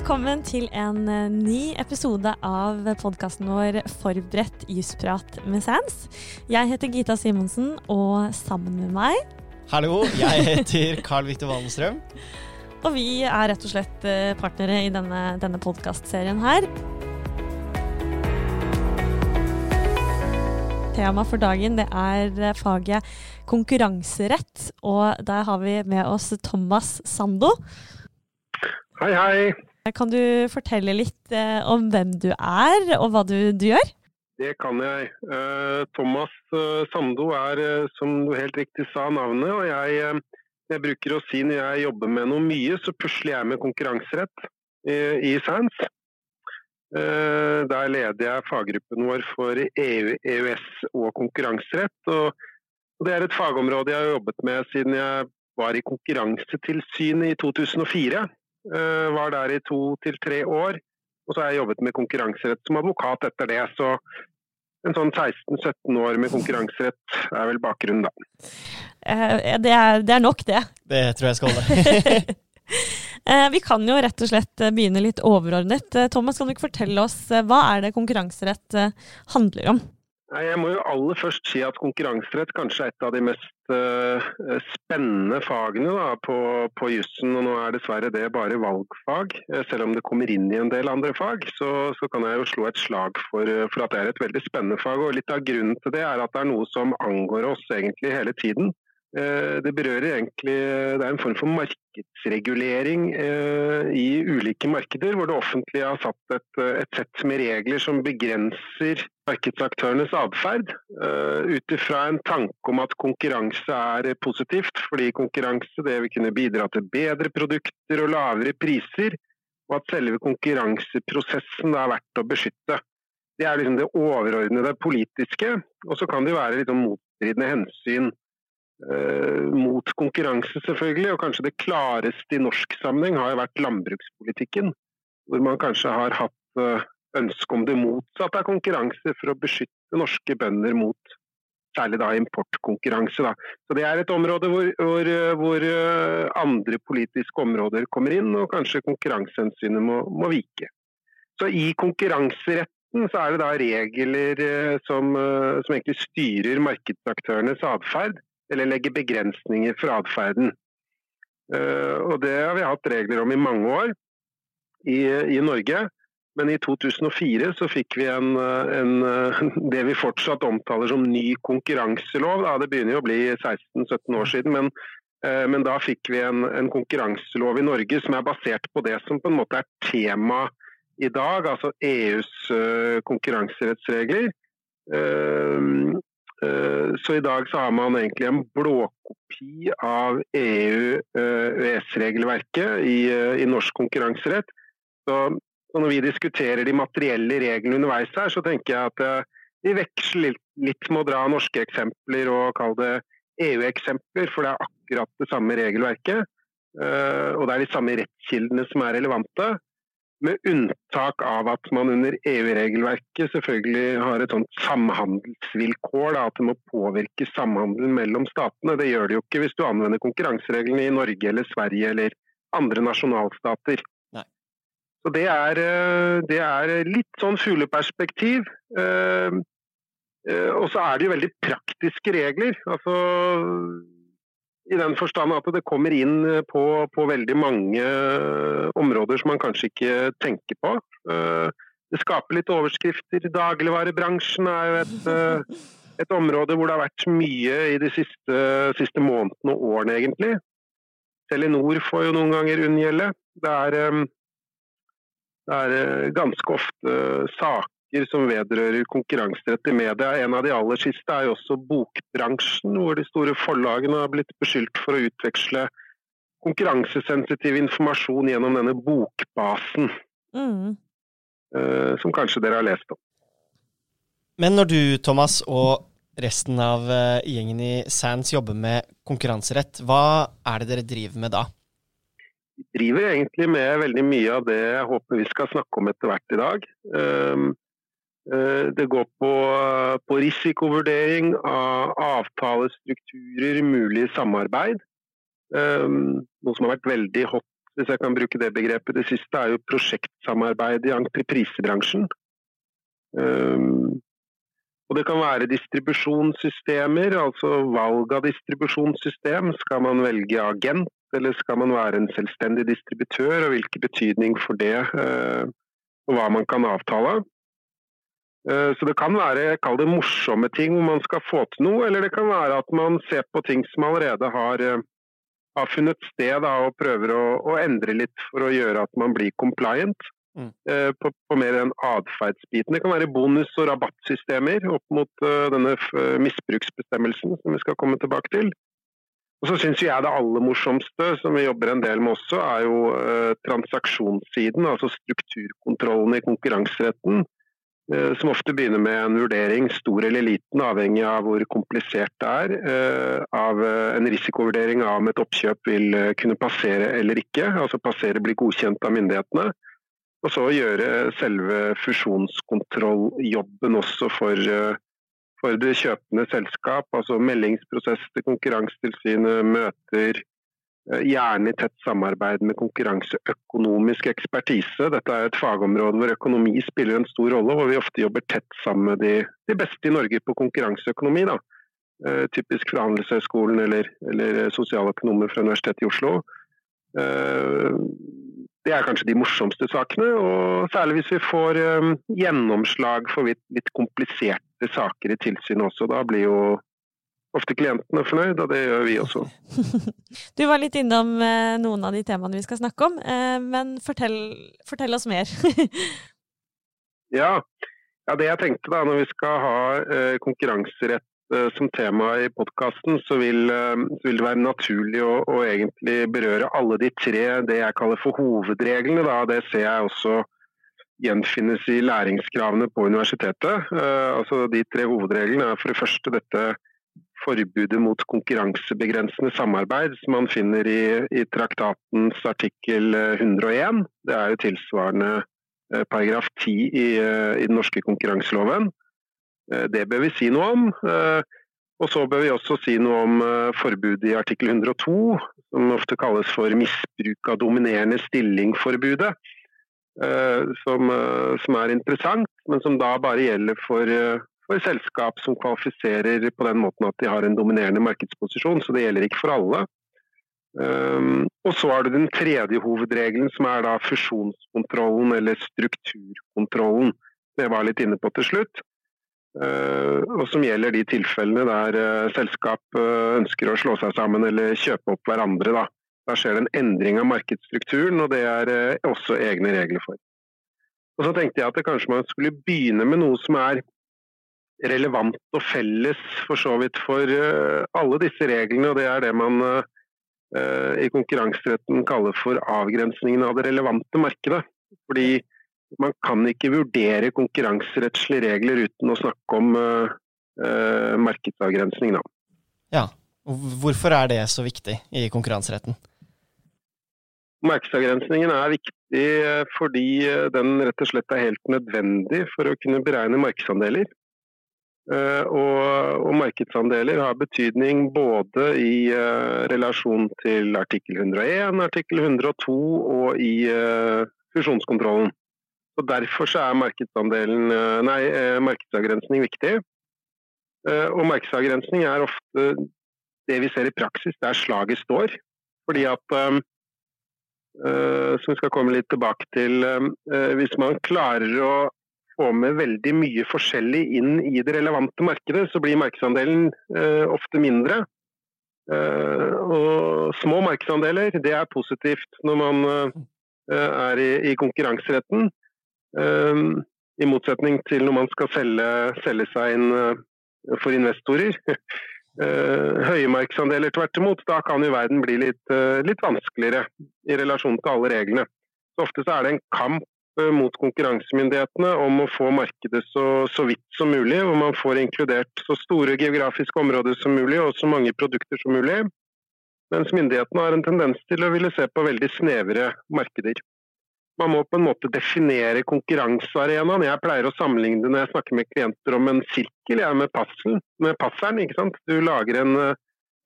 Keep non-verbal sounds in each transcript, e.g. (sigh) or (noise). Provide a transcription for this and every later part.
velkommen til en eh, ny episode av podkasten vår Forberedt jusprat med Sans. Jeg heter Gita Simonsen, og sammen med meg Hallo, jeg heter Carl Viktor Wallenstrøm. Og vi er rett og slett eh, partnere i denne, denne podkastserien her. Tema for dagen det er eh, faget konkurranserett, og der har vi med oss Thomas Sando. Hei, hei. Kan du fortelle litt eh, om hvem du er, og hva du, du gjør? Det kan jeg. Uh, Thomas uh, Sando er, som du helt riktig sa, navnet. Og jeg, jeg, bruker å si når jeg jobber med noe mye, så pusler jeg med konkurranserett i, SANS. Der leder jeg faggruppen vår for EU, EØS og konkurranserett. Og det er et fagområde jeg har jobbet med siden jeg var i Konkurransetilsynet i 2004. Var der i to til tre år. Og så har jeg jobbet med konkurranserett som advokat etter det. Så en sånn 16-17 år med konkurranserett er vel bakgrunnen, da. Det er, det er nok, det. Det tror jeg skal holde. (laughs) Vi kan jo rett og slett begynne litt overordnet. Thomas, kan du ikke fortelle oss hva er det konkurranserett handler om? Jeg må jo aller først si at konkurranserett kanskje er et av de mest uh, spennende fagene da, på, på jussen. Og nå er dessverre det bare valgfag. Selv om det kommer inn i en del andre fag, så, så kan jeg jo slå et slag for, for, at det er et veldig spennende fag. Og litt av grunnen til det er at det er noe som angår oss egentlig hele tiden. Det berører egentlig Det er en form for markedsregulering i ulike markeder, hvor det offentlige har satt et, et sett med regler som begrenser markedsaktørenes atferd, ut ifra en tanke om at konkurranse er positivt, fordi konkurranse det vil kunne bidra til bedre produkter og lavere priser, og at selve konkurranseprosessen er verdt å beskytte. Det er liksom det overordnede politiske, og så kan det være litt om motstridende hensyn mot konkurranse, selvfølgelig. Og kanskje det klareste i norsk sammenheng har jo vært landbrukspolitikken. Hvor man kanskje har hatt ønske om det motsatte av konkurranse for å beskytte norske bønder mot særlig da importkonkurranse. Da. Så Det er et område hvor, hvor, hvor, andre politiske områder kommer inn, og kanskje konkurransehensynet må, må vike. Så I konkurranseretten så er det da regler som, som egentlig styrer markedsaktørenes atferd eller legge begrensninger for atferden. Og det har vi hatt regler om i mange år i, i Norge. Men i 2004 så fikk vi en, en, (laughs) det vi fortsatt omtaler som ny konkurranselov. Det begynner jo å bli 16-17 år siden, men, men, da fikk vi en, en, konkurranselov i Norge som er basert på det som på en måte er tema i dag, altså EUs konkurranserettsregler. Så i dag så har man egentlig en blåkopi av EU-EØS-regelverket i, i, norsk konkurranserett. Så, så, når vi diskuterer de materielle reglene underveis her, så tenker jeg at vi veksler litt, litt med å dra norske eksempler og kalle det EU-eksempler, for det er akkurat det samme regelverket. Og det er de samme rettskildene som er relevante. Med unntak av at man under EU-regelverket selvfølgelig har et sånt samhandelsvilkår. Da, at det må påvirke samhandelen mellom statene. Det gjør det jo ikke hvis du anvender konkurransereglene i Norge eller Sverige eller andre nasjonalstater. Nei. Så det er, det er, litt sånn fugleperspektiv. Og så er det jo veldig praktiske regler. Altså i den forstand at det kommer inn på, på, veldig mange områder som man kanskje ikke tenker på. Det skaper litt overskrifter. Dagligvarebransjen er jo et, et område hvor det har vært mye i de siste, siste månedene og årene, egentlig. Telenor får jo noen ganger unngjelde. Det er, det er ganske ofte saker som vedrører konkurranserett i media. En av de aller siste er jo også bokbransjen, hvor de store forlagene har blitt beskyldt for å utveksle konkurransesensitiv informasjon gjennom denne bokbasen. Mm. Som kanskje dere har lest om. Men når du, Thomas, og resten av gjengen i Sands jobber med konkurranserett, hva er det dere driver med da? Vi driver egentlig med veldig mye av det jeg håper vi skal snakke om etter hvert i dag. Det går på, på risikovurdering av avtalestrukturer, mulig samarbeid. Noe som har vært veldig hot hvis jeg kan bruke det begrepet. Det siste er jo prosjektsamarbeid i entreprisebransjen. Um, og det kan være distribusjonssystemer, altså valg av distribusjonssystem. Skal man velge agent, eller skal man være en selvstendig distributør, og hvilken betydning for det, uh, og hva man kan avtale. Uh, så det kan være kall det morsomme ting hvor man skal få til noe, eller det kan være at man ser på ting som allerede har, uh, har funnet sted, da, og prøver å, å, endre litt for å gjøre at man blir compliant. Mm. Eh, på, på, mer den atferdsbiten. Det kan være bonus- og rabattsystemer opp mot denne misbruksbestemmelsen som vi skal komme tilbake til. Og så syns jeg det aller morsomste, som vi jobber en del med også, er jo transaksjonssiden. Altså strukturkontrollen i konkurranseretten. Uh, som ofte begynner med en vurdering, stor eller liten, avhengig av hvor komplisert det er. Av en risikovurdering av om et oppkjøp vil kunne passere eller ikke. Altså passere blir godkjent av myndighetene. Og så gjøre selve fusjonskontrolljobben også for, eh, for det kjøpende selskap. Altså meldingsprosess til Konkurransetilsynet, møter. Eh, gjerne i tett samarbeid med konkurranseøkonomisk ekspertise. Dette er et fagområde hvor økonomi spiller en stor rolle, hvor vi ofte jobber tett sammen med de, de beste i Norge på konkurranseøkonomi. Da. Uh, typisk fra Handelshøyskolen eller, eller sosialøkonomer fra Universitetet i Oslo. Det er kanskje de morsomste sakene. Og særlig hvis vi får gjennomslag for litt, litt, kompliserte saker i tilsynet også. Da blir jo ofte klientene fornøyd, og det gjør vi også. (laughs) Du var litt innom uh, noen av de temaene vi skal snakke om, uh, men fortell, fortell, oss mer. (laughs) ja. ja. det jeg tenkte da når vi skal ha uh, konkurranserett Eh, som tema i podkasten, så, eh, så, vil det være naturlig å, å, egentlig berøre alle de tre det jeg kaller for hovedreglene. Da. Det ser jeg også gjenfinnes i læringskravene på universitetet. Altså De tre hovedreglene er for det første dette forbudet mot konkurransebegrensende samarbeid, som man finner i, i traktatens artikkel 101. Det er jo tilsvarende uh, paragraf 10 i, uh, i den norske konkurranseloven. Eh, det bør vi si noe om. Eh, og så bør vi også si noe om eh, forbudet i artikkel 102, som ofte kalles for misbruk av dominerende stilling-forbudet. Som, som, er interessant, men som da bare gjelder for, for selskap som kvalifiserer på den måten at de har en dominerende markedsposisjon. Så det gjelder ikke for alle. Um, og så har du den tredje hovedregelen, som er da fusjonskontrollen eller strukturkontrollen. Var jeg litt inne på til slutt. Uh, og som gjelder de tilfellene der uh, selskap uh, ønsker å slå seg sammen eller kjøpe opp hverandre. Da, da skjer det en endring av markedsstrukturen, og det er også egne regler for. Og Så tenkte jeg at kanskje man skulle begynne med noe som er relevant og felles for så vidt for alle disse reglene, og det er det man i konkurranseretten kaller for avgrensningen av det relevante markedet. Fordi man kan ikke vurdere konkurranserettslige regler uten å snakke om uh, markedsavgrensning. Da. Ja, Hvorfor er det så viktig i konkurranseretten? Markedsavgrensningen er viktig eh, fordi den rett og slett er helt nødvendig for å kunne beregne markedsandeler. Og, og markedsandeler har betydning både i relasjon til artikkel 101, artikkel 102 og i fusjonskontrollen. Og Derfor så er eh, nei, eh, markedsavgrensning viktig. Eh, og markedsavgrensning er ofte det vi ser i praksis, der slaget står. Fordi at Som vi skal komme litt tilbake til Hvis man klarer å få med veldig mye forskjellig inn i det relevante markedet, så blir markedsandelen ofte mindre. Og små markedsandeler, det er positivt når man er i konkurranseretten. Ehm, I motsetning til når man skal selge, selge seg inn eh, for investorer. (laughs) Eh, høye markedsandeler tvert imot, da kan jo verden bli litt, eh, litt, vanskeligere i relasjon til alle reglene. Så ofte så er det en kamp mot konkurransemyndighetene om å få markedet så, så, vidt som mulig, hvor man får inkludert så store geografiske områder som mulig og så mange produkter som mulig. Mens myndighetene har en tendens til å ville se på veldig snevre markeder. Man må på en måte definere konkurransearenaen. Jeg pleier å sammenligne det når jeg snakker med klienter om en sirkel jeg med, passen, med passeren. ikke sant? Du lager en,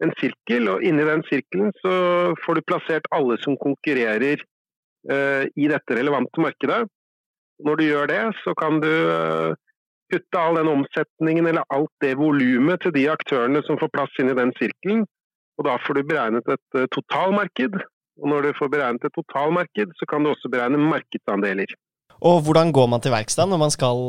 en sirkel, og inni den sirkelen så får du plassert alle som konkurrerer i dette relevante markedet. Når du gjør det, så kan du uh, putte all den omsetningen eller alt det volumet til de aktørene som får plass inn i den sirkelen. Og da får du beregnet et uh, totalmarked. Og når du får beregnet et totalmarked, så kan du også beregne markedsandeler. Og hvordan går man til verks da, når man skal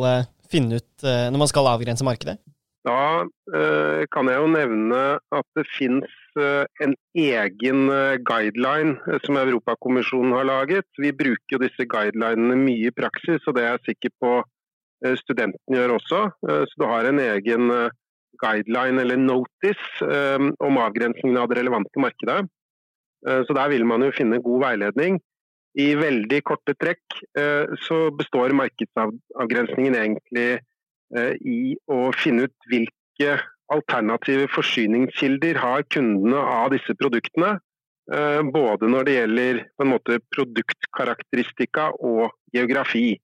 finne ut, når man skal avgrense markedet? Da eh, kan jeg jo nevne at det finnes eh, en egen eh, guideline som Europakommisjonen har laget. Vi bruker jo disse guidelinene mye i praksis, og det er jeg sikker på studentene gjør også. Så du har en egen guideline eller notice om avgrensningen av det relevante markedet. Så der vil man jo finne god veiledning. I veldig korte trekk så består markedsavgrensningen egentlig i å finne ut hvilke alternative forsyningskilder har kundene av disse produktene. Eh, både når det gjelder måte produktkarakteristika og geografi.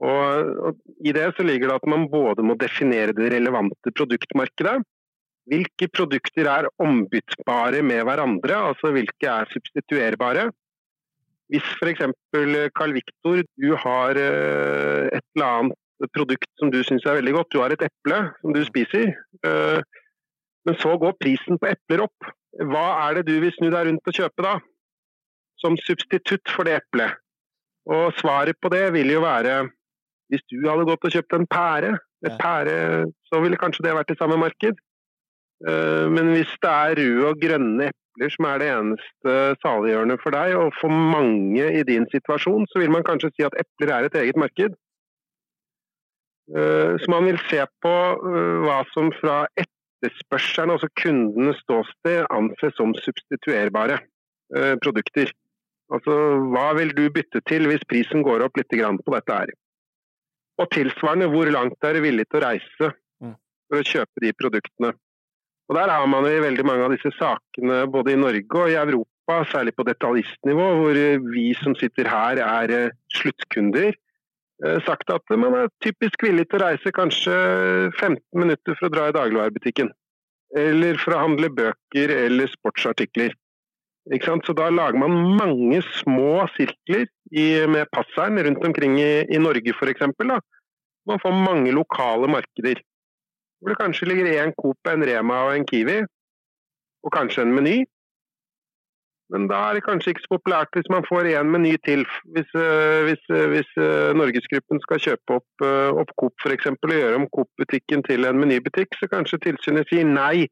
Og, I det ligger det at man både må definere det relevante produktmarkedet. Hvilke produkter er ombyttbare med hverandre, altså hvilke er substituerbare. Hvis f.eks. Carl Victor, du har eh, et eller annet produkt som du syns er veldig godt. Du har et eple som du spiser, eh, men så går prisen på epler opp. Hva er det du vil snu deg rundt og kjøpe da? Som substitutt for det eplet. Og svaret på det vil jo være hvis du hadde gått og kjøpt en pære, et pære så ville kanskje det vært i samme marked. Eh, men hvis det er røde og grønne epler som er det eneste saliggjørende for deg, og for mange i din situasjon, så vil man kanskje si at epler er et eget marked. Eh, så man vil se på eh, hva som fra etterspørselen, altså kundenes ståsted, anses som substituerbare eh, produkter. Altså hva vil du bytte til hvis prisen går opp litt på dette her. Og tilsvarende, hvor langt er du villig til å reise mm. for å kjøpe de produktene. Og Der har man i veldig mange av disse sakene både i Norge og i Europa, særlig på detaljistnivå, hvor vi som sitter her er sluttkunder sagt at man er typisk villig til å reise kanskje 15 minutter for å dra i dagligvarebutikken. Eller for å handle bøker eller sportsartikler. Så da lager man mange små sirkler i, med passeren rundt omkring i, i Norge f.eks. Man får mange lokale markeder. Hvor det kanskje ligger én Coop, en Rema og en Kiwi, og kanskje en Meny. Men da er det kanskje ikke så populært hvis man får én meny til. Hvis, eh, hvis, eh, hvis eh, Norgesgruppen skal kjøpe opp, opp Coop f.eks. og gjøre om Coop-butikken til en menybutikk, så kanskje tilsynet sier nei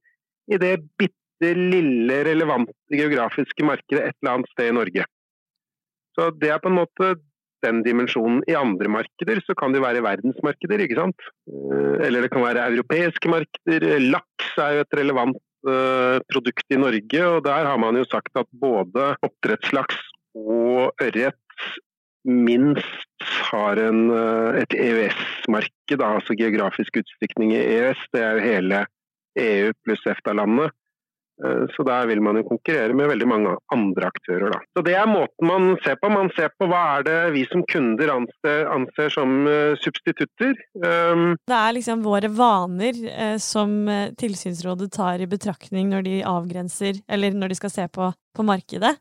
i det bitte lille relevante geografiske markedet et eller annet sted i Norge. Så det er på en måte den dimensjonen. I andre markeder så kan det være verdensmarkeder, ikke sant. Eller det kan være europeiske markeder. Laks er jo et relevant produkt i Norge. og Der har man jo sagt at både oppdrettslaks og ørret minst har en, eh, et EØS-marked, altså geografisk utstykning i EØS. Det er jo hele EU pluss EFTA-landet. Eh, så der vil man jo konkurrere med veldig mange andre aktører. Da. Så Det er måten man ser på. Man ser på hva er det vi som kunder anser, anser som uh, substitutter. Um, det er liksom våre vaner uh, som Tilsynsrådet tar i betraktning når de avgrenser, eller når de skal se på, på markedet?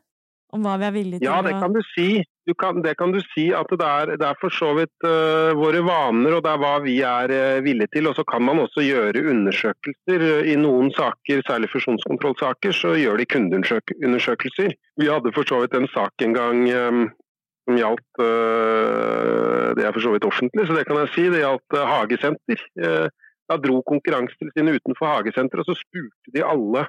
Om hva vi er villige til å Ja, det kan du si kan, det kan du si at det er, det er for så vidt uh, våre vaner og det er hva vi er uh, villige til. Og så kan man også gjøre undersøkelser. I noen saker, særlig fusjonskontrollsaker, så gjør de kundeundersøkelser. Vi hadde for så vidt en sak en gang um, som gjaldt uh, Det er for så vidt offentlig, så det kan jeg si. Det gjaldt hagesenter. da dro Konkurransetilsynet utenfor hagesenteret, og så spurte de alle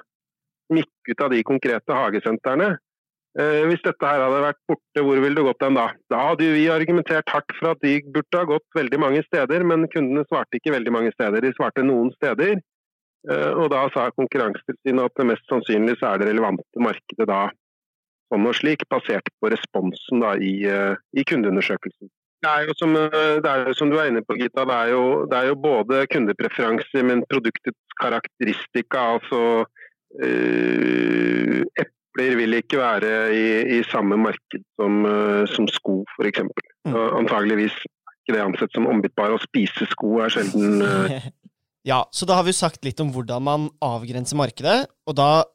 som gikk ut av de konkrete hagesentrene Eh, hvis dette her hadde vært borte, hvor ville det gått hen da? Da hadde vi argumentert hardt for at de burde ha gått veldig mange steder, men kundene svarte ikke veldig mange steder. De svarte noen steder. Eh, og da sa Konkurransetilsynet at det mest sannsynlig så er det relevante markedet da sånn og slik, basert på responsen da i, eh, i kundeundersøkelsen. Det er, jo som, er som du er inne på, Gita. Det er jo, det er jo både kundepreferanser, men produktets karakteristika. altså øh, epler vil ikke være i, i samme marked som, uh, som sko, f.eks. Mm. antageligvis ikke det ansett som ombyttbare. Å spise sko er sjelden uh, (laughs) Ja, så da har vi jo sagt litt om hvordan man avgrenser markedet, og da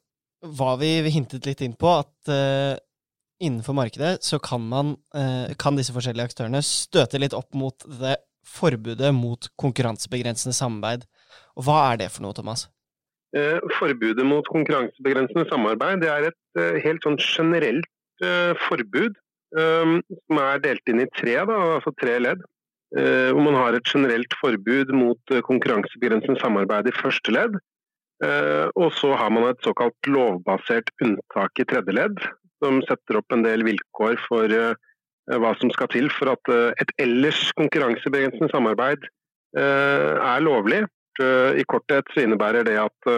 var vi hintet litt inn på at uh, innenfor markedet så kan man, uh, kan disse forskjellige aktørene støte litt opp mot det forbudet mot konkurransebegrensende samarbeid. Og hva er det for noe, Thomas? Forbudet mot konkurransebegrensende samarbeid det er et helt sånn generelt forbud um, som er delt inn i tre, da, altså tre ledd. Eh, hvor man har et generelt forbud mot eh, konkurransebegrensende samarbeid i første ledd. Eh, og så har man et såkalt lovbasert unntak i tredje ledd, som setter opp en del vilkår for hva som skal til for at et ellers konkurransebegrensende samarbeid er lovlig. I korthet så innebærer det at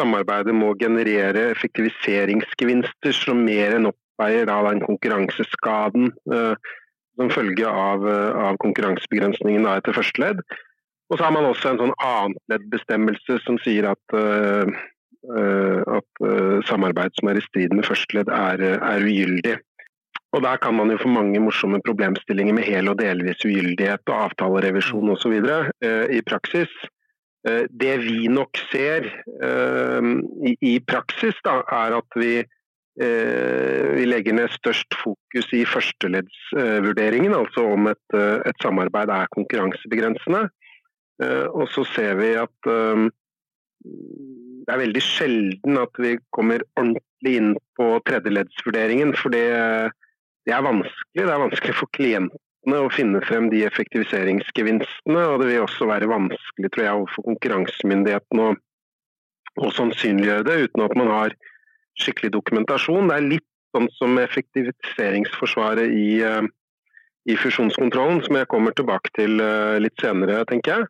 samarbeidet må generere effektiviseringsgevinster som mer enn oppveier den konkurranseskaden som følge av, eh, av konkurransebegrensningen etter første ledd. Og så har man også en sånn annetleddbestemmelse som sier at, uh, at uh, samarbeid som er i strid med første ledd, er, er, ugyldig. Og Der kan man jo få mange morsomme problemstillinger med hel og delvis ugyldighet og avtalerevisjon osv. Uh, i praksis. Uh, det vi nok ser i, i, praksis, da, er at vi Eh, vi legger ned størst fokus i førsteleddsvurderingen, altså om et, eh, et, samarbeid er konkurransebegrensende. Eh, og så ser vi at det er veldig sjelden at vi kommer ordentlig inn på tredjeleddsvurderingen, for det, det, er vanskelig. Det er vanskelig for klientene å finne frem de effektiviseringsgevinstene, og det vil også være vanskelig tror jeg, overfor konkurransemyndighetene å, å sannsynliggjøre det uten at man har skikkelig dokumentasjon. Det er litt sånn som effektiviseringsforsvaret i, eh, i fusjonskontrollen, som jeg kommer tilbake til eh, litt senere, tenker jeg.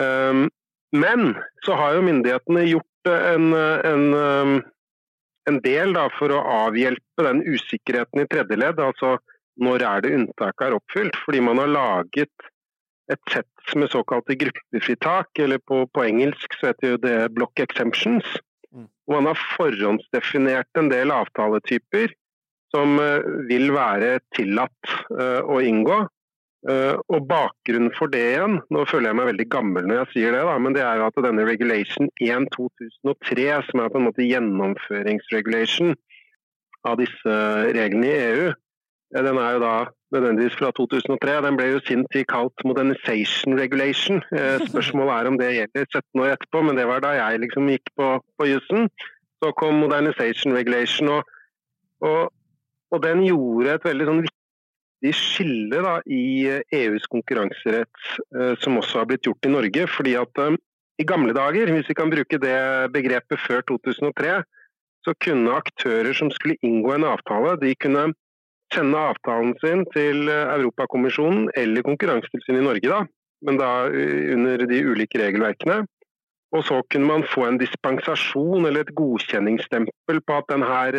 Ehm, men så har jo myndighetene gjort en, en, en del da, for å avhjelpe den usikkerheten i tredje ledd. Altså når er det unntaket er oppfylt? Fordi man har laget et sett med såkalte gruppefritak, eller på, på engelsk så heter det block exemptions. Og man har forhåndsdefinert en del avtaletyper som eh, vil være tillatt eh, å inngå. Eh, og bakgrunnen for det igjen, nå føler jeg meg veldig gammel når jeg sier det, da, men det er jo at denne regulation 1-2003, som er på en måte gjennomføringsregulation av disse reglene i EU, den er jo da nødvendigvis fra 2003. Den ble jo sin tid kalt modernization regulation. Eh, (laughs) spørsmålet er om det gjelder 17 år etterpå, men det var da jeg liksom gikk på, på jussen. Så kom modernization regulation, og, og, og, den gjorde et veldig sånn viktig skille da, i EUs konkurranserett, eh, som også har blitt gjort i Norge. fordi at um, i gamle dager, hvis vi kan bruke det begrepet før 2003, så kunne aktører som skulle inngå en avtale, de kunne sende avtalen sin til eh, Europakommisjonen eller Konkurransetilsynet i Norge, da, men da eh, under de ulike regelverkene. Og så kunne man få en dispensasjon eller et godkjenningsstempel på at denne her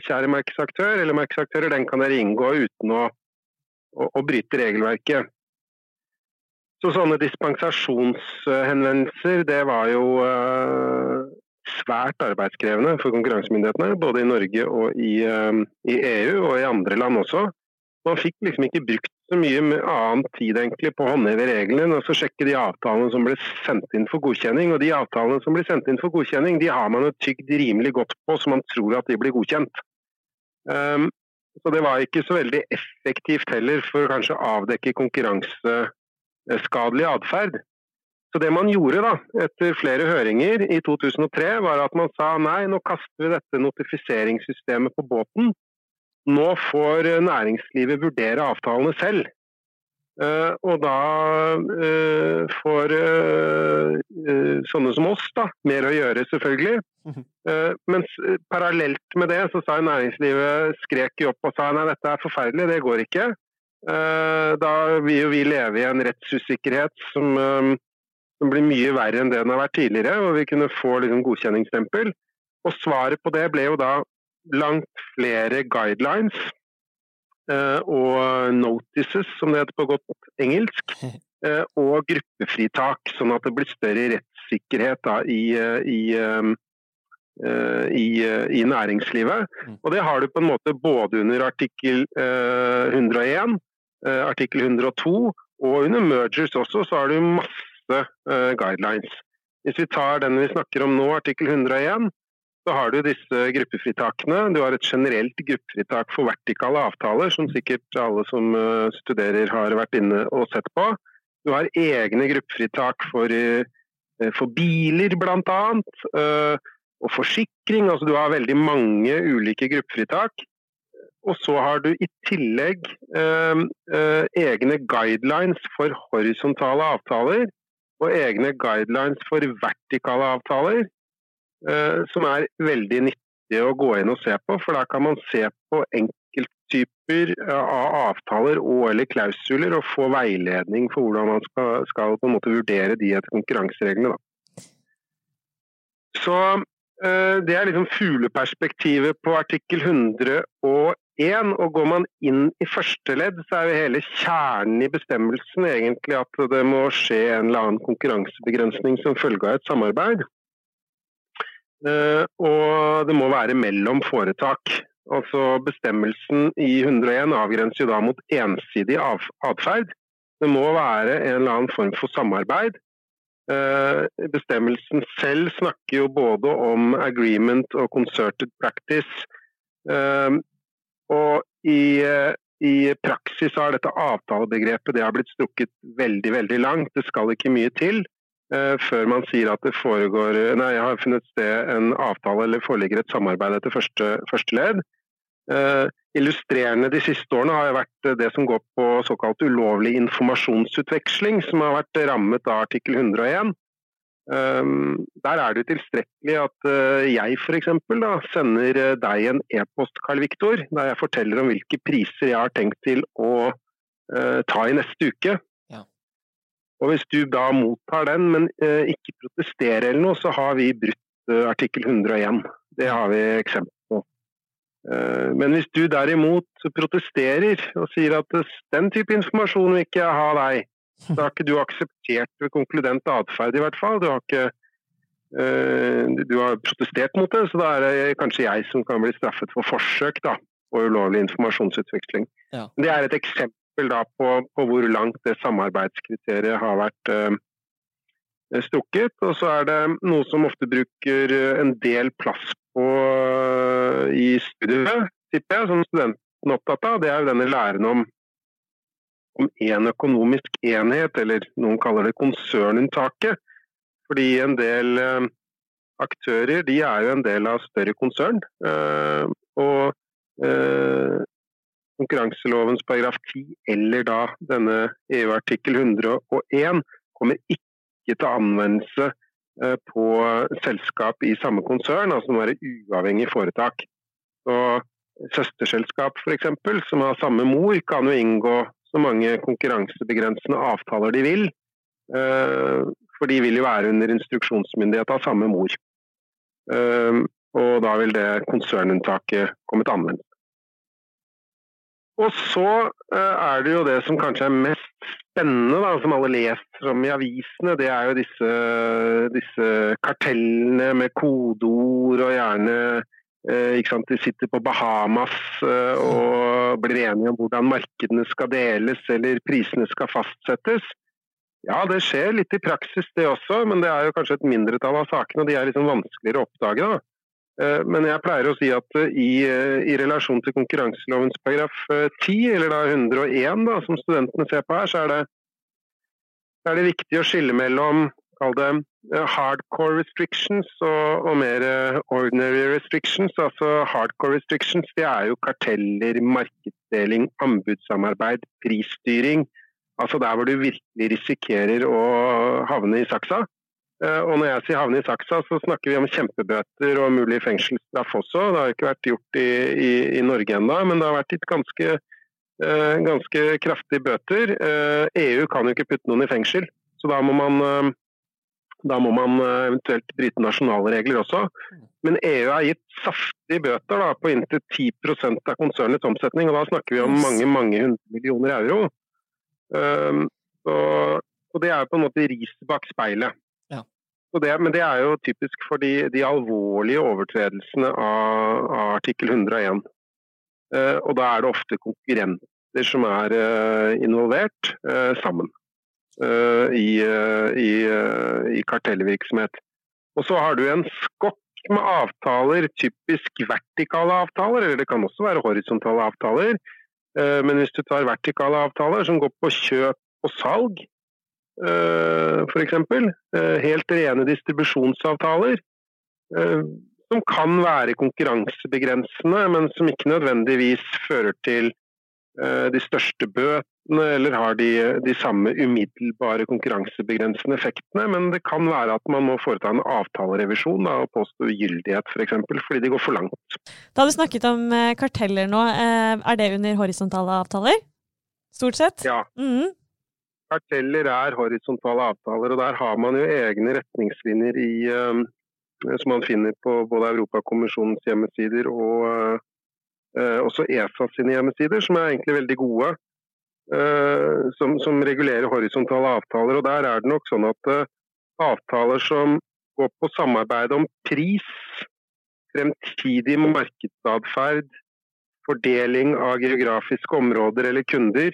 kjære markedsaktør eller markedsaktører, den kan dere inngå uten å, å, å bryte regelverket. Så sånne dispensasjonshenvendelser, det var jo svært arbeidskrevende for konkurransemyndighetene, både i Norge og i, um, i, EU og i andre land også. Man fikk liksom ikke brukt så mye annen tid egentlig på å håndheve reglene og så sjekke de avtalene som ble sendt inn for godkjenning. Og de avtalene som blir sendt inn for godkjenning, de har man jo tygd rimelig godt på, så man tror at de blir godkjent. Um, så det var ikke så veldig effektivt heller for å kanskje avdekke konkurranseskadelig atferd. Så det man gjorde da, etter flere høringer i 2003, var at man sa nei, nå kaster vi dette notifiseringssystemet på båten. Nå får næringslivet vurdere avtalene selv. Uh, og da uh, får uh, sånne som oss da, mer å gjøre, selvfølgelig. men parallelt med det så sa næringslivet skrek jo opp og sa nei, dette er forferdelig, det går ikke. da vil jo vi leve i en rettsusikkerhet som som blir mye verre enn det den har vært tidligere, og vi kunne få liksom godkjenningsstempel. Og svaret på det ble jo da langt flere guidelines eh, og notices, som det heter på godt engelsk, (laughs) eh, og gruppefritak, sånn at det blir større rettssikkerhet da, i, eh, i, eh, i, eh, i, næringslivet. Mm. Og det har du på en måte både under artikkel 101, artikkel 102 og under mergers også, så har du masse uh, guidelines. Hvis vi tar den vi snakker om nå, artikkel 101, så har du disse gruppefritakene. Du har et generelt gruppefritak for vertikale avtaler, som sikkert alle som uh, studerer har vært inne og sett på. Du har egne gruppefritak for, uh, for biler, bl.a. Uh, og forsikring. Altså du har veldig mange ulike gruppefritak. Og så har du i tillegg eh, eh, egne guidelines for horisontale avtaler og egne guidelines for vertikale avtaler, eh, som er veldig nyttige å gå inn og se på. For da kan man se på enkelttyper av avtaler og eller klausuler og få veiledning for hvordan man skal, skal på en måte vurdere de etter konkurransereglene. Da. Så eh, det er liksom fugleperspektivet på artikkel 101 én, og går man inn i første ledd, så er jo hele kjernen i bestemmelsen egentlig at det må skje en eller annen konkurransebegrensning som følge av et samarbeid. Eh, og det må være mellom foretak. Altså Bestemmelsen i 101 avgrenser jo da mot ensidig atferd. Det må være en eller annen form for samarbeid. Eh, bestemmelsen selv snakker jo både om agreement og concerted practice. Og i, eh, i, praksis har dette avtalebegrepet det har blitt strukket veldig veldig langt. Det skal ikke mye til uh, før man sier at det foregår Nei, jeg har funnet sted en avtale eller foreligger et samarbeid etter første, første ledd. Uh, illustrerende de siste årene har vært det som går på såkalt ulovlig informasjonsutveksling, som har vært rammet av artikkel 101. Um, der er det tilstrekkelig at uh, jeg f.eks. sender uh, deg en e-post, Karl Viktor, der jeg forteller om hvilke priser jeg har tenkt til å uh, ta i neste uke. Ja. Og Hvis du da mottar den, men ikke protesterer eller noe, så har vi brutt artikkel 101. Det har vi eksempel på. Men hvis du derimot protesterer og sier at den type informasjon vil ikke jeg ha deg, da har ikke du akseptert konkludent atferd, i hvert fall. Du har ikke uh, du har protestert mot det, så da er det kanskje jeg som kan bli straffet for forsøk da, på ulovlig informasjonsutveksling. Ja. Det er et eksempel da, på, på, hvor langt det samarbeidskriteriet har vært uh, strukket. Og så er det noe som ofte bruker en del plass på uh, i studiet, tipper jeg, som studenten er opptatt av. Det er jo denne læren om om én økonomisk enhet, eller noen kaller det konsernunntaket. Fordi en del eh, aktører de er jo en del av større konsern. Eh, og eh, konkurranselovens paragraf 10, eller da denne EU-artikkel 101, kommer ikke til anvendelse på selskap i samme konsern, altså må være uavhengig foretak. Så Søsterselskap f.eks., som har samme mor, kan jo inngå så mange konkurransebegrensende avtaler de vil. Eh, for de vil jo være under instruksjonsmyndighet av samme mor. Eh, og da vil det konsernunntaket komme til anvendelse. Og så eh, er det jo det som kanskje er mest spennende, da, som alle leser om i avisene. Det er jo disse, disse kartellene med kodeord og gjerne de sitter på Bahamas eh, og blir enige om hvordan markedene skal deles eller prisene skal fastsettes. Ja, det skjer litt i praksis det også, men det er jo kanskje et mindretall av sakene. og De er liksom vanskeligere å oppdage. da. Eh, men jeg pleier å si at i, i relasjon til konkurranselovens paragraf 10, eller da 101 da, som studentene ser på her, så er det, er det viktig å skille mellom kall det eh, hardcore restrictions og, og, mer eh, ordinary restrictions. Altså hardcore restrictions det er jo karteller, markedsdeling, anbudssamarbeid, prisstyring. Altså der hvor du virkelig risikerer å havne i saksa. Eh, og når jeg sier havne i saksa, så snakker vi om kjempebøter og mulig fengselsstraff også. Det har ikke vært gjort i, i, i Norge ennå, men det har vært gitt ganske, ganske kraftige bøter. EU kan jo ikke putte noen i fengsel, så da må man da må man eh, eventuelt bryte nasjonale regler også. Men EU har gitt saftige bøter da, på inntil 10% av konsernets omsetning. og Da snakker vi om mange mange hundre millioner euro. Um, og, og, det er på en måte riset bak speilet. Ja. Det, men det er jo typisk for de, de alvorlige overtredelsene av, av artikkel 101. Uh, eh, og da er det ofte konkurrenter som er uh, involvert uh, sammen. I, i, i kartellvirksomhet. Og så har du en skokk med avtaler, typisk vertikale avtaler, eller det kan også være horisontale avtaler. Eh, men hvis du tar vertikale avtaler som går på kjøp og salg, eh, f.eks. Eh, helt rene distribusjonsavtaler, som kan være konkurransebegrensende, men som ikke nødvendigvis fører til de største bøtene eller har de, de, samme umiddelbare konkurransebegrensende effektene. Men det kan være at man må foreta en avtalerevisjon da, og påstå ugyldighet f.eks. For eksempel, fordi de går for langt. Da har du snakket om eh, karteller nå. Eh, er det under horisontale avtaler? Stort sett? Ja. Mm. Karteller er horisontale avtaler, og der har man jo egne retningslinjer i, som man finner på både Europakommisjonens hjemmesider og også ESA sine hjemmesider, som er egentlig veldig gode. Eh, som, som, regulerer horisontale avtaler. og Der er det nok sånn at uh, avtaler som går på samarbeid om pris, fremtidig markedsatferd, fordeling av geografiske områder eller kunder,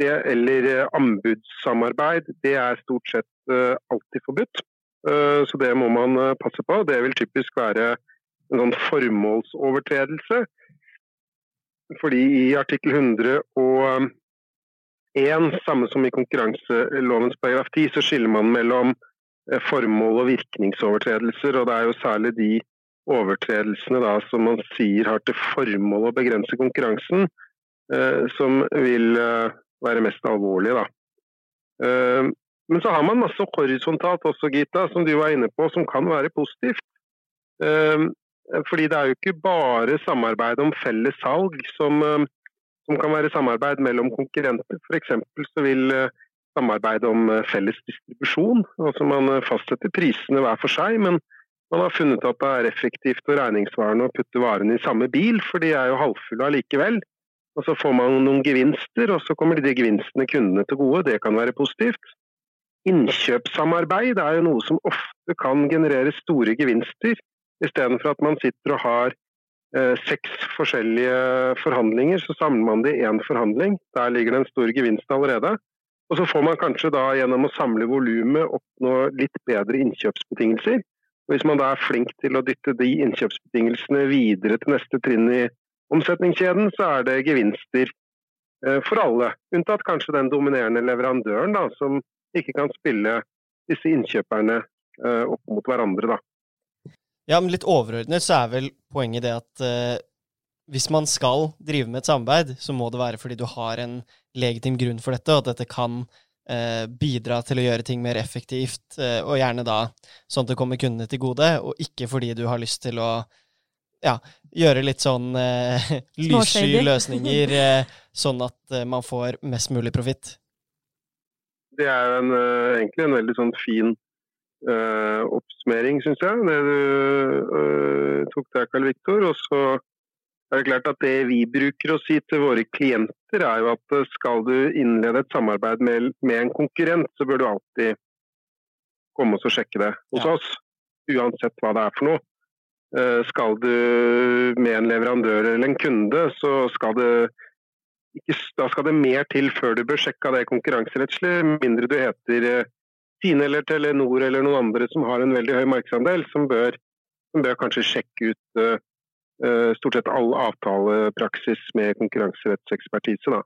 det, eller anbudssamarbeid, det er stort sett alltid forbudt. Så det må man passe på. Det vil typisk være en sånn formålsovertredelse. Fordi i artikkel 100 og én, samme som i konkurranselovens paragraf 10, så skiller man mellom eh, formål- og virkningsovertredelser. og Det er jo særlig de overtredelsene da, som man sier har til formål å begrense konkurransen, eh, som vil eh, være mest alvorlige. Eh, men så har man masse horisontalt også, Gita, som du var inne på, som kan være positivt. Eh, fordi det er jo ikke bare samarbeid om felles salg som eh, som kan være samarbeid mellom konkurrenter. F.eks. så vil eh, samarbeid om felles distribusjon. altså Man fastsetter prisene hver for seg, men man har funnet at det er effektivt og regningssvarende å putte varene i samme bil, for de er jo halvfulle allikevel. Og Så får man noen gevinster, og så kommer de gevinstene kundene til gode. Det kan være positivt. Innkjøpssamarbeid er jo noe som ofte kan generere store gevinster, istedenfor at man sitter og har Eh, seks forskjellige forhandlinger, så samler man det i én forhandling. Der ligger det en stor gevinst allerede. Og så får man kanskje da gjennom å samle volumet oppnå litt bedre innkjøpsbetingelser. Og hvis man da er flink til å dytte de innkjøpsbetingelsene videre til neste trinn i omsetningskjeden, så er det gevinster eh, for alle. Unntatt kanskje den dominerende leverandøren, da, som ikke kan spille disse innkjøperne eh, opp mot hverandre. da. Ja, men litt overordnet så er vel poenget det at uh, hvis man skal drive med et samarbeid, så må det være fordi du har en legitim grunn for dette, og at dette kan uh, bidra til å gjøre ting mer effektivt, uh, og gjerne da sånn at det kommer kundene til gode, og ikke fordi du har lyst til å ja, gjøre litt sånn (laughs) lyssky løsninger, sånn at man får mest mulig profitt. Det er en, egentlig en veldig sånn fin uh, oppsummering, syns jeg, det du uh, tok der, Karl Viktor. Og så er det klart at det vi bruker å si til våre klienter, er jo at skal du innlede et samarbeid med, med en konkurrent, så bør du alltid komme oss og sjekke det hos ja. oss. Uansett hva det er for noe. Uh, skal du med en leverandør eller en kunde, så skal det ikke, da skal det mer til før du bør sjekke det konkurranserettslig, mindre du heter Tine eller Telenor eller noen andre som har en veldig høy markedsandel, som bør, som bør kanskje sjekke ut uh, stort sett all avtalepraksis med konkurranserettsekspertise. Da.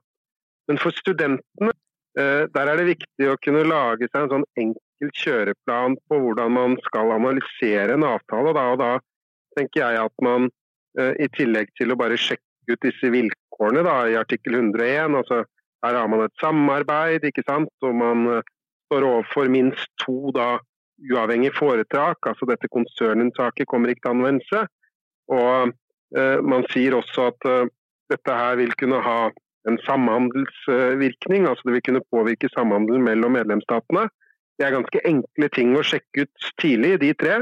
Men for studentene uh, der er det viktig å kunne lage seg en sånn enkel kjøreplan på hvordan man skal analysere en avtale. Da, og da tenker jeg at man uh, i tillegg til å bare sjekke ut disse vilkårene da, i artikkel 101, altså her har man et samarbeid, ikke sant, og man står overfor minst to da, uavhengige foretak. altså Dette konsernunntaket kommer ikke til anvendelse. Og eh, Man sier også at eh, dette her vil kunne ha en samhandelsvirkning. altså Det vil kunne påvirke samhandelen mellom medlemsstatene. Det er ganske enkle ting å sjekke ut tidlig, de tre.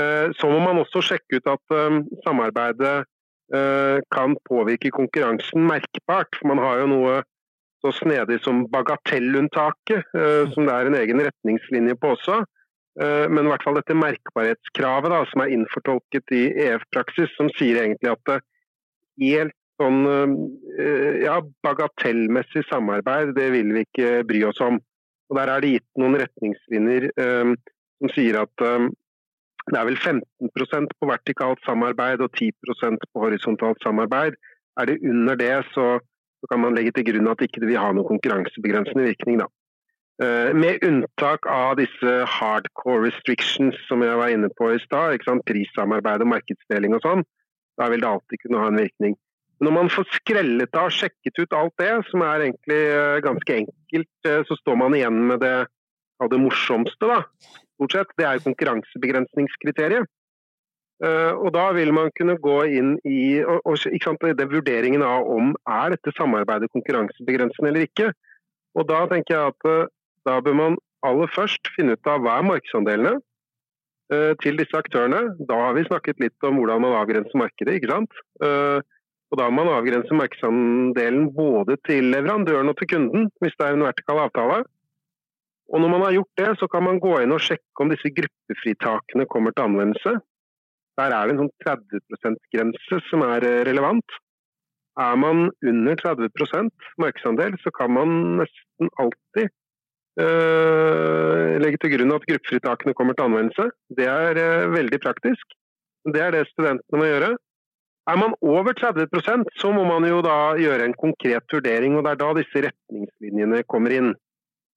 Eh, så må man også sjekke ut at eh, samarbeidet eh, kan påvirke konkurransen merkbart. for Man har jo noe så snedig som bagatellunntaket, eh, som det er en egen retningslinje på også. Eh, men i hvert fall dette merkbarhetskravet da, som er innfortolket i EF-praksis, som sier egentlig at det helt sånn eh, ja, bagatellmessig samarbeid, det vil vi ikke bry oss om. Og Der er det gitt noen retningslinjer um, som sier at um, det er vel 15% på vertikalt samarbeid og 10% på horisontalt samarbeid. Er det under det, så, så kan man legge til grunn at ikke det vil ha noen konkurransebegrensende virkning. Da. Uh, med unntak av disse hardcore restrictions som jeg var inne på i stad, prissamarbeid og markedsdeling og sånn, da vil det alltid kunne ha en virkning. Når man får skrellet av og sjekket ut alt det, som er egentlig uh, ganske enkelt, uh, så står man igjen med det, det morsomste, da stort sett, det er konkurransebegrensningskriteriet. Uh, og da vil man kunne gå inn i og, sant, den vurderingen av om er dette samarbeidet konkurransebegrensende eller ikke. Og da tenker jeg at uh, da bør man aller først finne ut av hva er markedsandelene uh, til disse aktørene. Da har vi snakket litt om hvordan man avgrenser markedet, ikke sant. og da må man avgrense markedsandelen både til leverandøren og til kunden, hvis det er en vertikal avtale. Og når man har gjort det, så kan man gå inn og sjekke om disse gruppefritakene kommer til anvendelse. Der er det en sånn 30 %-grense som er eh, relevant. Er man under 30% markedsandel, så kan man nesten alltid øh, legge til grunn at gruppefritakene kommer til anvendelse. Det er øh, veldig praktisk. Det er det studentene må gjøre. Er man over 30% så må man jo da gjøre en konkret vurdering, og det er da disse retningslinjene kommer inn.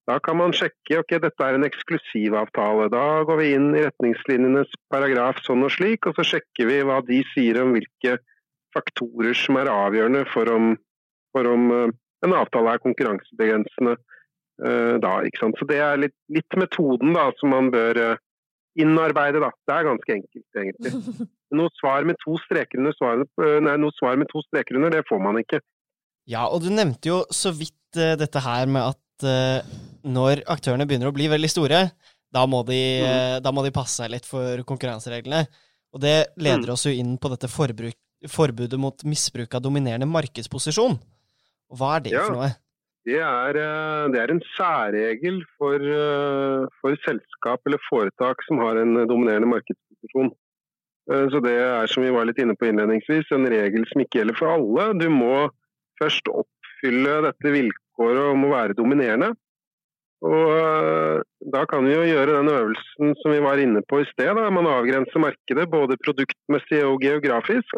Da kan man sjekke ok, dette er en eksklusivavtale. Da går vi inn i retningslinjenes paragraf sånn og slik, og så sjekker vi hva de sier om hvilke faktorer som er avgjørende for om, for om uh, en avtale er konkurransebegrensende uh, da. ikke sant? Så Det er litt, litt metoden da, som man bør uh, innarbeide. da. Det er ganske enkelt, egentlig. (laughs) Noe svar med to streker under, svar, nei, noe svar med to streker under, det får man ikke. Ja, og du nevnte jo så vidt dette her med at uh, når aktørene begynner å bli veldig store, da må, de, mm. da må de passe seg litt for konkurransereglene. Og det leder mm. oss jo inn på dette forbruk, forbudet mot misbruk av dominerende markedsposisjon. Og hva er det ja, for noe? Det er, eh, det er en særregel for, for, selskap eller foretak som har en dominerende markedsposisjon. Så det er som vi var litt inne på innledningsvis, en regel som ikke gjelder for alle. Du må først oppfylle dette vilkåret om å være dominerende. Og eh, Da kan vi jo gjøre den øvelsen som vi var inne på i sted. Da. Man avgrenser markedet både produktmessig og geografisk.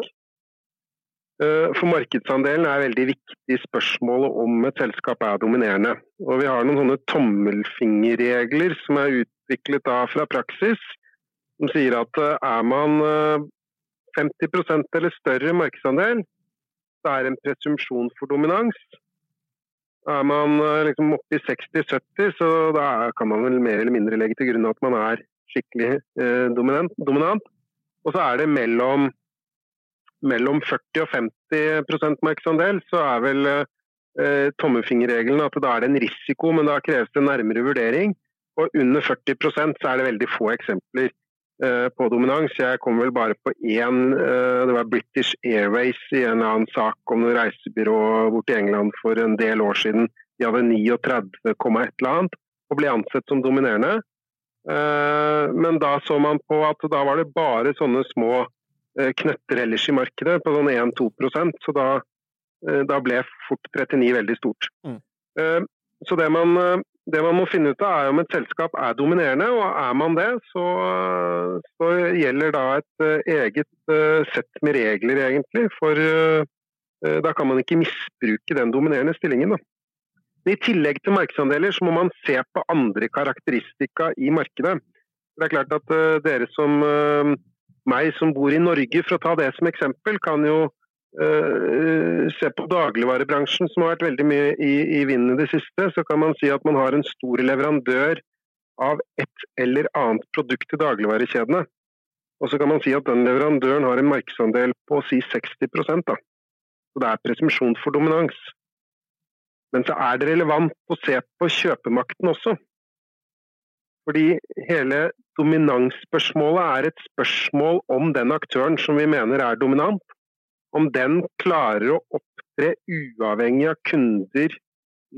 Eh, for markedsandelen er veldig viktig spørsmålet om et selskap er dominerende. Og Vi har noen sånne tommelfingerregler som er utviklet da fra praksis, som sier at eh, er man 50% eller større markedsandel, så er en presumpsjon for dominans. Er man eh, liksom oppe i 60-70, så da kan man vel mer eller mindre legge til grunn at man er skikkelig eh, dominant, dominant. Og så er det mellom, mellom 40 og 50% markedsandel, så er vel eh, tommefingerregelen at da er det en risiko, men da kreves det nærmere vurdering. Og under 40% så er det veldig få eksempler. Eh, på dominans. Jeg kom vel bare på én. Eh, det var British Airways i en annen sak om noe reisebyrå bort i England for en del år siden. De hadde 39, et eller annet og ble ansett som dominerende. Eh, men da så man på at da var det bare sånne små knøtter ellers i markedet, på sånn 1-2% så da, da, ble fort 39 veldig stort. Mm. Så det man det man må finne ut av, er om et selskap er dominerende. Og er man det, så, så gjelder da et uh, eget uh, sett med regler, egentlig. For uh, da kan man ikke misbruke den dominerende stillingen. Da. I tillegg til markedsandeler, så må man se på andre karakteristika i markedet. Det er klart at dere som meg, som bor i Norge, for å ta det som eksempel, kan jo Uh, se på dagligvarebransjen, som har vært veldig mye i, i vinden i det siste, så kan man si at man har en stor leverandør av et eller annet produkt til dagligvarekjedene. Og så kan man si at den leverandøren har en markedsandel på si 60 da. Så det er presumpsjon for dominans. Men så er det relevant å se på kjøpemakten også. Fordi hele dominansspørsmålet er et spørsmål om den aktøren som vi mener er dominant, om den klarer å opptre uavhengig av kunder,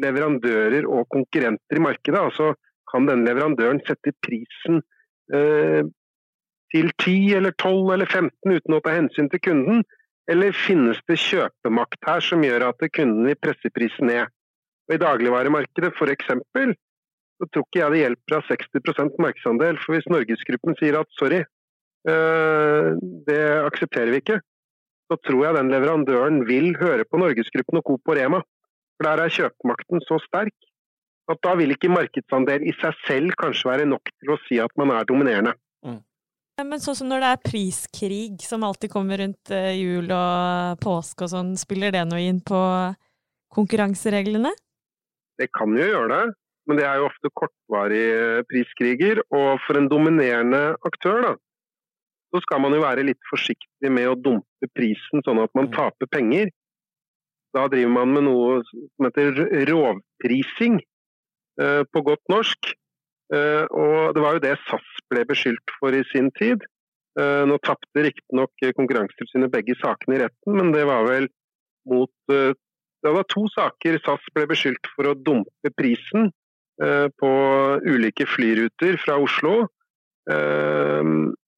leverandører og konkurrenter i markedet. Altså kan denne leverandøren sette prisen eh, til 10 eller 12 eller 15 uten å ta hensyn til kunden? Eller finnes det kjøpemakt her som gjør at kunden vil presse prisen ned? Og I dagligvaremarkedet f.eks. så tror ikke jeg det hjelper av 60% markedsandel. For hvis Norgesgruppen sier at sorry, eh, det aksepterer vi ikke, så tror jeg den leverandøren vil høre på Norgesgruppen og Coop og Rema. For der er kjøpemakten så sterk at da vil ikke markedsandel i seg selv kanskje være nok til å si at man er dominerende. Mm. Men sånn som når det er priskrig som alltid kommer rundt eh, jul og påske og sånn, spiller det noe inn på konkurransereglene? Det kan jo gjøre det, men det er jo ofte kortvarige priskriger. Og for en dominerende aktør, da, så skal man jo være litt forsiktig med å dumpe prisen sånn at man mm. taper penger. Da driver man med noe som heter rovprising, eh, på godt norsk. Eh, og det var jo det SAS ble beskyldt for i sin tid. Eh, nå tapte riktignok Konkurransetilsynet begge sakene i retten, men det var vel mot Det var to saker SAS ble beskyldt for å dumpe prisen på ulike flyruter fra Oslo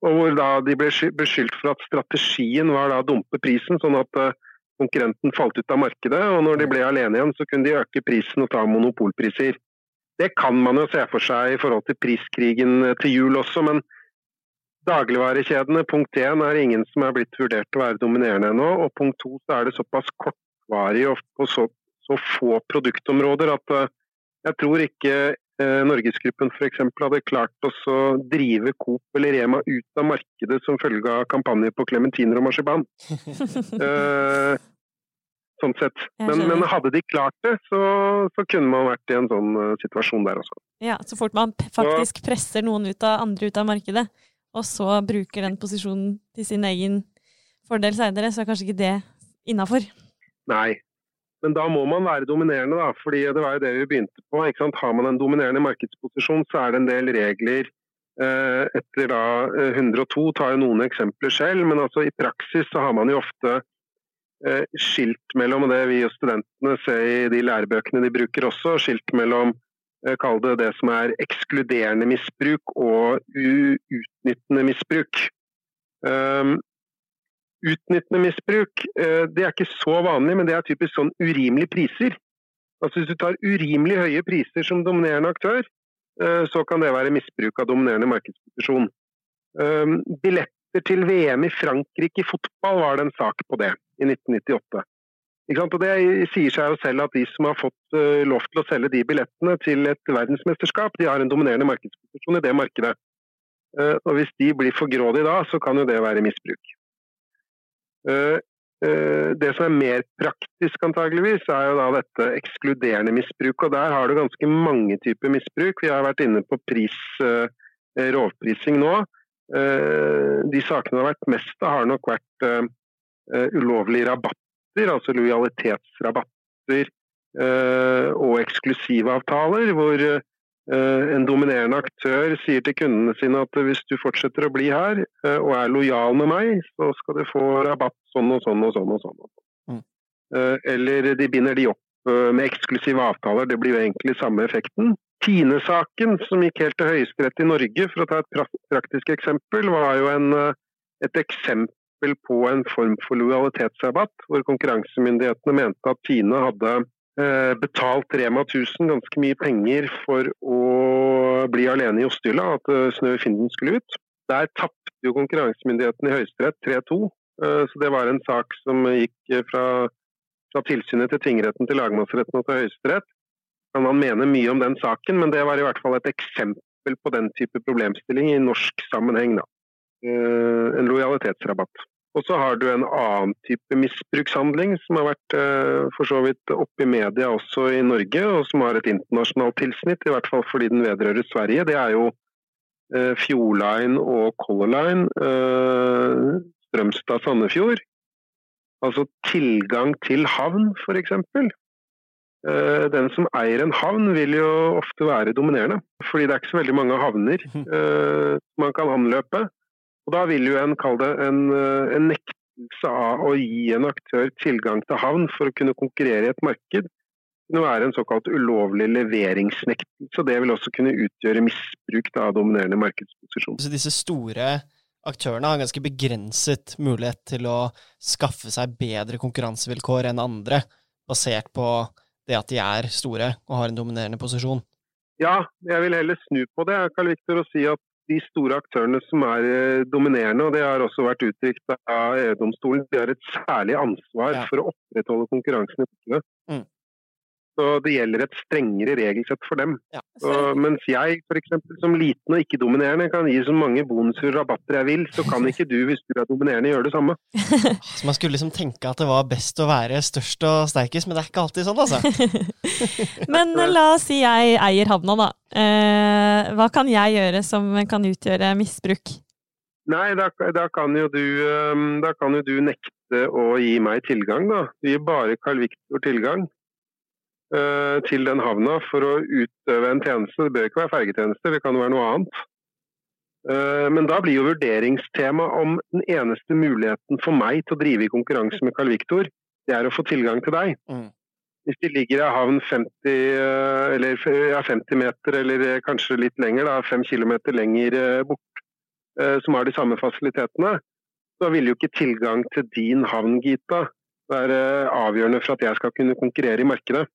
og hvor da de ble beskyldt for at strategien var da å dumpe prisen, sånn at eh, konkurrenten falt ut av markedet. Og når de ble alene igjen, så kunne de øke prisen og ta monopolpriser. Det kan man jo se for seg i forhold til priskrigen eh, til jul også, men dagligvarekjedene, punkt én, er ingen som er blitt vurdert å være dominerende ennå. Og punkt to, så er det såpass kortvarig og på så, så få produktområder at eh, jeg tror ikke Norgesgruppen f.eks. hadde klart å drive Coop eller Rema ut av markedet som følge av kampanjer på klementiner og marsipan. (laughs) eh, sånn sett. Men, men, hadde de klart det, så, så, kunne man vært i en sånn uh, situasjon der også. Ja, Så fort man faktisk presser noen ut av, andre ut av markedet, og så bruker den posisjonen til sin egen fordel seinere, så er kanskje ikke det innafor? Nei, men da må man være dominerende, da. fordi det var jo det vi begynte på. Har man en dominerende markedsposisjon, så er det en del regler. Eh, etter da 102 eh, tar jo noen eksempler selv, men altså i praksis så har man jo ofte eh, skilt mellom det vi og studentene ser i de lærebøkene de bruker også, skilt mellom Kall det det som er ekskluderende misbruk og utnyttende misbruk. Um, Utnyttende misbruk eh, det er ikke så vanlig, men det er typisk sånn urimelige priser. Altså Hvis du tar urimelig høye priser som dominerende aktør, eh, så kan det være misbruk av dominerende markedsposisjon. Eh, billetter til VM i Frankrike i fotball var det en sak på det i 1998. Og Det sier seg jo selv at de som har fått lov til å selge de billettene til et verdensmesterskap, de har en dominerende markedsposisjon i det markedet. Og Hvis de blir for grådige da, så kan jo det være misbruk. Eh, eh, det som er mer praktisk, antageligvis, er jo da dette ekskluderende misbruk. Og der har du ganske mange typer misbruk. Vi har vært inne på pris, eh, rovprising nå. De sakene det har vært mest av, har nok vært ulovlige rabatter, altså lojalitetsrabatter og eksklusivavtaler, hvor Eh, en dominerende aktør sier til kundene sine at hvis du fortsetter å bli her eh, og er lojal med meg, så skal du få rabatt sånn og sånn og sånn. og sånn. Mm. Eh, eller de binder de opp med eksklusive avtaler. Det blir jo egentlig samme effekten. Tine-saken, som gikk helt til Høyesterett i Norge, for å ta et praktisk eksempel, var jo en, et eksempel på en form for lojalitetsrabatt, hvor konkurransemyndighetene mente at Tine hadde Eh, betalt Rema 1000 ganske mye penger for å bli alene i Osthylla, at eh, Snø i Finden skulle ut. Der tapte jo konkurransemyndighetene i Høyesterett 3-2, eh, så det var en sak som gikk fra, fra tilsynet til tingretten til lagmannsretten og til Høyesterett. Kan man mene mye om den saken, men det var i hvert fall et eksempel på den type problemstilling i norsk sammenheng. Da. En lojalitetsrabatt. Og så har du en annen type misbrukshandling som har vært eh, for så vidt oppe i media også i Norge, og som har et internasjonalt tilsnitt, i hvert fall fordi den vedrører Sverige. Det er jo eh, Fjordline og Color Line, eh, Strømstad-Sandefjord. Altså tilgang til havn, f.eks. Den som eier en havn vil jo ofte være dominerende, fordi det er ikke så veldig mange havner man kan anløpe. Og Da vil jo en kalle det en, eh, en nektelse av å gi en aktør tilgang til havn for å kunne konkurrere i et marked, kunne være en såkalt ulovlig leveringsnektelse. Det vil også kunne utgjøre misbruk av dominerende markedsposisjon. Så disse store aktørene har ganske begrenset mulighet til å skaffe seg bedre konkurransevilkår enn andre, basert på det at de er store og har en dominerende posisjon? Ja, jeg vil heller snu på det, Karl Viktor, og si at de store aktørene som er eh, dominerende, og det har også vært uttrykt av EU-domstolen, de har et særlig ansvar Ja. for å opprettholde konkurransen i markedet. Mm. Så det gjelder et strengere regelsett for dem. Ja. Så, mens jeg f.eks. som liten og ikke-dominerende kan gi så mange bonuser og rabatter jeg vil, så kan ikke du, hvis du er dominerende, gjøre det samme. (laughs) Så man skulle liksom tenke at det var best å være størst og sterkest, men det er ikke alltid sånn, altså. (laughs) Men eh, la oss si jeg eier havna, da. Eh, hva kan jeg gjøre som kan utgjøre misbruk? Nei, da, da, kan jo du, da kan jo du nekte å gi meg tilgang, da. Du gir bare Carl Victor tilgang til den havna for å utøve en tjeneste. Det bør ikke være fergetjeneste, det kan være noe annet. Eh, men da blir jo vurderingstema om den eneste muligheten for meg til å drive i konkurranse med Carl Victor, det er å få tilgang til deg. Mm. Hvis de ligger i havn 50, øh, eller, ja, 50 meter, eller eh, kanskje litt lenger, da, 5 km lenger bort, eh, som har de samme fasilitetene, så vil jo ikke tilgang til din havn, Gita, være avgjørende for at jeg skal kunne konkurrere i markedet.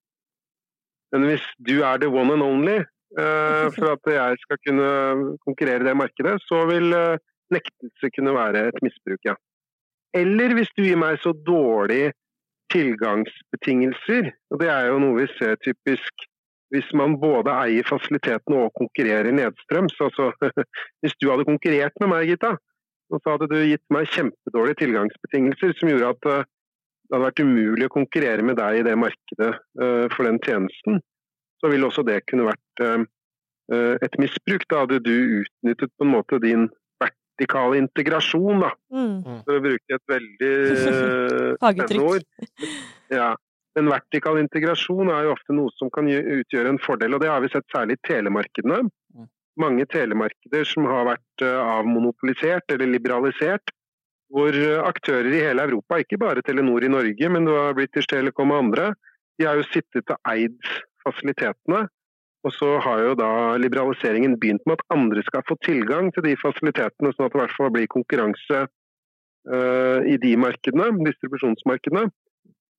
Men hvis du er the one and only uh, (laughs) for at jeg skal kunne konkurrere i det markedet, så vil uh, nektelse kunne være et misbruk, ja. Eller hvis du gir meg så dårlige tilgangsbetingelser, og det er jo noe vi ser typisk hvis man både eier fasilitetene og konkurrerer nedstrøms. Altså, (laughs) hvis du hadde konkurrert med meg, Gita, så hadde du gitt meg kjempedårlige tilgangsbetingelser som gjorde at eh, det hadde vært umulig å konkurrere med deg i det markedet eh, for den tjenesten. Så ville også det kunne vært eh, eh, et misbruk. Da hadde du utnyttet på en måte din vertikale integrasjon, da, Mm. for å bruke et veldig (laughs) spennende ord. Ja. Men vertikal integrasjon er jo ofte noe som kan utgjøre en fordel, og det har vi sett særlig i telemarkedene. Mm. Mange telemarkeder som har vært avmonopolisert eller liberalisert, hvor eh, aktører i hele Europa, ikke bare Telenor i Norge, men det var British Telecom og andre, de har jo sittet og eid fasilitetene. Og så har jo da liberaliseringen begynt med at andre skal få tilgang til de fasilitetene, sånn at det i hvert fall blir konkurranse uh, i de markedene, distribusjonsmarkedene.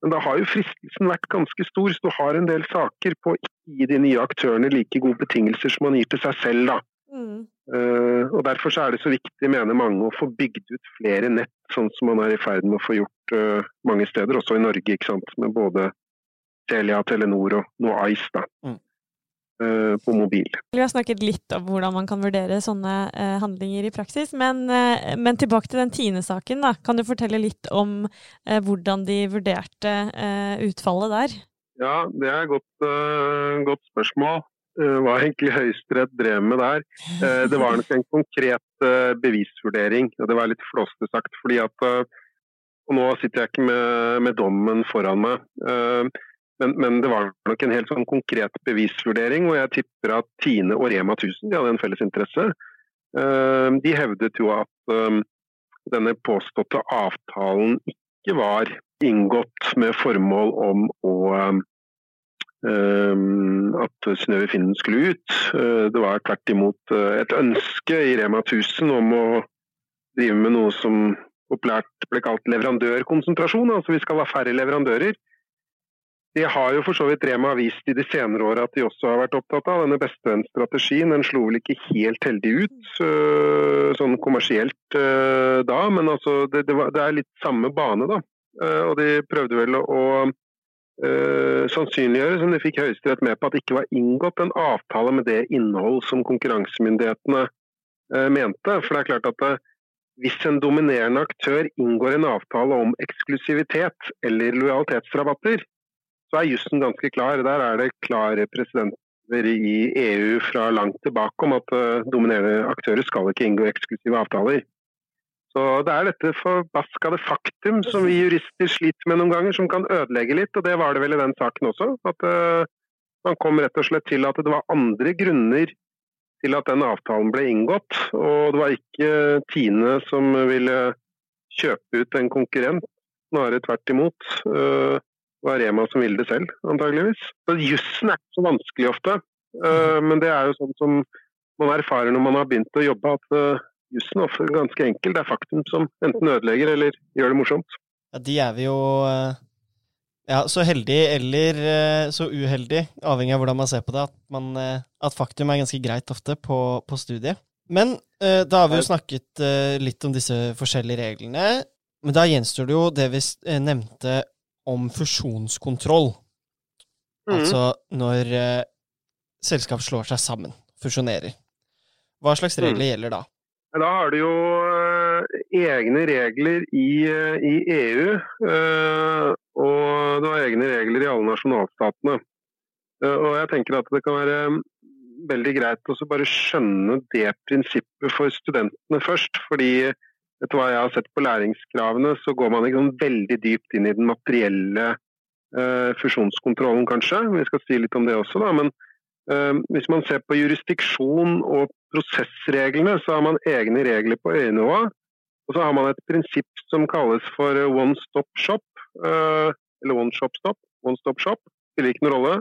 Men da har jo fristelsen vært ganske stor, så du har en del saker på å gi de nye aktørene like gode betingelser som man gir til seg selv. da. Mm. Eh, og Derfor så er det så viktig, mener mange, å få bygd ut flere nett, sånn som man er i ferd med å få gjort uh, mange steder, også i Norge, ikke sant? med både Telia, Telenor og noe Ice da, Mm. uh, på mobil. Vi har snakket litt om hvordan man kan vurdere sånne handlinger i praksis, men, men tilbake til den Tine-saken. da. Kan du fortelle litt om hvordan de vurderte utfallet der? Ja, det er et godt, godt spørsmål. Eh, hva egentlig Høyesterett drev med der. Eh, det var nok en konkret eh, bevisvurdering, og det var litt flåste sagt. fordi at og Nå sitter jeg ikke med, med dommen foran meg, men, men det var nok en helt sånn konkret bevisvurdering. Og jeg tipper at Tine og Rema 1000 de hadde en felles interesse. De hevdet jo at denne påståtte avtalen ikke var inngått med formål om å at Synnøve Finden skulle ut. Uh, det var tvert imot uh, et ønske i Rema 1000 om å drive med noe som populært ble kalt leverandørkonsentrasjon. Altså vi skal ha færre leverandører. Det har jo for så vidt Rema vist i de senere åra at de også har vært opptatt av. Denne bestevennsstrategien den slo vel ikke helt heldig ut uh, sånn kommersielt da, men altså det, det, var, det er litt samme bane, da. Og de prøvde vel å uh, sannsynliggjøre, som de fikk Høyesterett med på, at det ikke var inngått en avtale med det innhold som konkurransemyndighetene uh, mente. For det er klart at hvis en dominerende aktør inngår en avtale om eksklusivitet eller lojalitetsrabatter, så er jussen ganske klar. Der er det klare presidenter i EU fra langt tilbake om at uh, dominerende aktører skal ikke inngå eksklusive avtaler. Så Det er dette forbaskede faktum som vi jurister sliter med noen ganger, som kan ødelegge litt. og Det var det vel i den saken også. At uh, Man kom rett og slett til at det var andre grunner til at den avtalen ble inngått. Og det var ikke Tine som ville kjøpe ut en konkurrent, snarere tvert imot. Uh, det var Rema som ville det selv, antageligvis. Så Jussen er ikke så vanskelig ofte, uh, men det er jo sånn som man erfarer når man har begynt å jobbe, at jussen er ofte ganske enkel. Det er faktum som enten ødelegger eller gjør det morsomt. Ja, de er vi jo eh, Ja, så heldig eller eh, så uheldig, avhengig av hvordan man ser på det, at, man, eh, at faktum er ganske greit ofte på, på studiet. Men da har vi jo snakket litt om disse forskjellige reglene. Men da gjenstår det jo det vi nevnte om fusjonskontroll. Mm. Altså når selskap slår seg sammen, fusjonerer. Hva slags Mm. regler gjelder da? Da har du jo eh, egne regler i, eh, i EU, eh, og du har egne regler i alle nasjonalstatene. Og jeg tenker at det kan være veldig greit å bare skjønne det prinsippet for studentene først. fordi etter hva jeg har sett på læringskravene, så går man sånn veldig dypt inn i den materielle fusjonskontrollen, kanskje. Vi skal si litt om det også, da. Men hvis man ser på jurisdiksjon og prosessreglene, så har man egne regler på øynivå. Og så har man et prinsipp som kalles for one stop shop. eh, eller one shop stop. One stop shop. Spiller ikke noen rolle.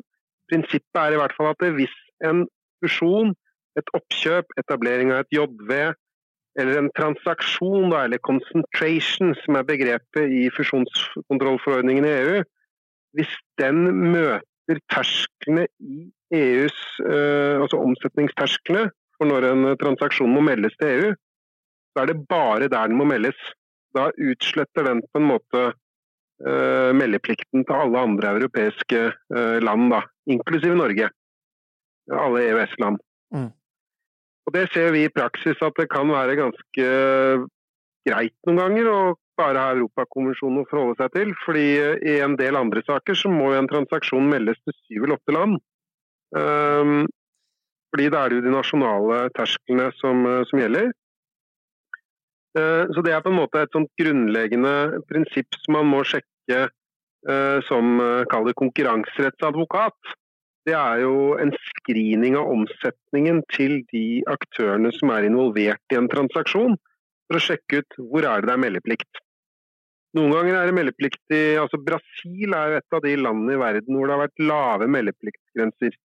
Prinsippet er i hvert fall at hvis en fusjon, et oppkjøp, etablering av et JV, eller en transaksjon, eller concentration, som er begrepet i fusjonskontrollforordningen i EU, hvis den møter tersklene i EUs eh, altså omsetningstersklene for når en transaksjon må meldes til EU, så er det bare der den må meldes. Da utsletter den på en måte eh, meldeplikten til alle andre europeiske eh, land, da, inklusive Norge. Alle EØS-land. Mm. Og Det ser vi i praksis at det kan være ganske greit noen ganger å bare ha Europakonvensjonen å forholde seg til. fordi i en del andre saker så må en transaksjon meldes til syv eller åtte land. Um, fordi da er det jo de nasjonale tersklene som, eh, som gjelder. Eh, Så det er på en måte et sånt grunnleggende prinsipp som man må sjekke eh, som kaller konkurranserettsadvokat. Det er jo en screening av omsetningen til de aktørene som er involvert i en transaksjon, for å sjekke ut hvor er det det er meldeplikt. Noen ganger er det meldeplikt i altså Brasil er jo et av de landene i verden hvor det har vært lave meldepliktsgrenser.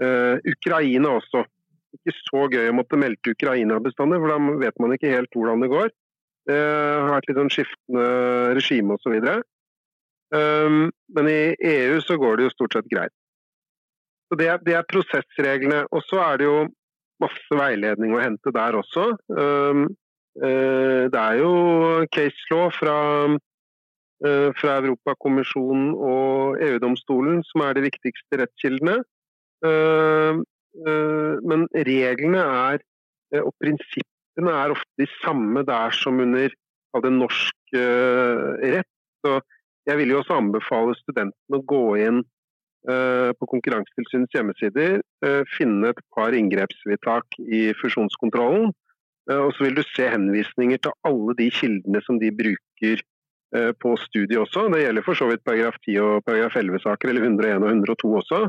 Eh, Ukraina også. Ikke så gøy å måtte melde Ukraina bestandig, for da vet man ikke helt hvordan det går. Det har vært litt sånn skiftende regime osv. Um, men i EU så går det jo stort sett greit. Så Det er, det er prosessreglene. Og så er det jo masse veiledning å hente der også. Um, eh, det er jo case law fra, eh, fra Europakommisjonen og EU-domstolen som er de viktigste rettskildene. Eh, eh, men reglene er, eh, og prinsippene er ofte de samme der som under det norsk eh, rett. Så jeg vil jo også anbefale studentene å gå inn på Konkurransetilsynets hjemmesider, finne et par inngrepsvedtak i fusjonskontrollen, og så vil du se henvisninger til alle de kildene som de bruker på studiet også. Det gjelder for så vidt paragraf 10 og paragraf 11-saker, eller 101 og 102 også.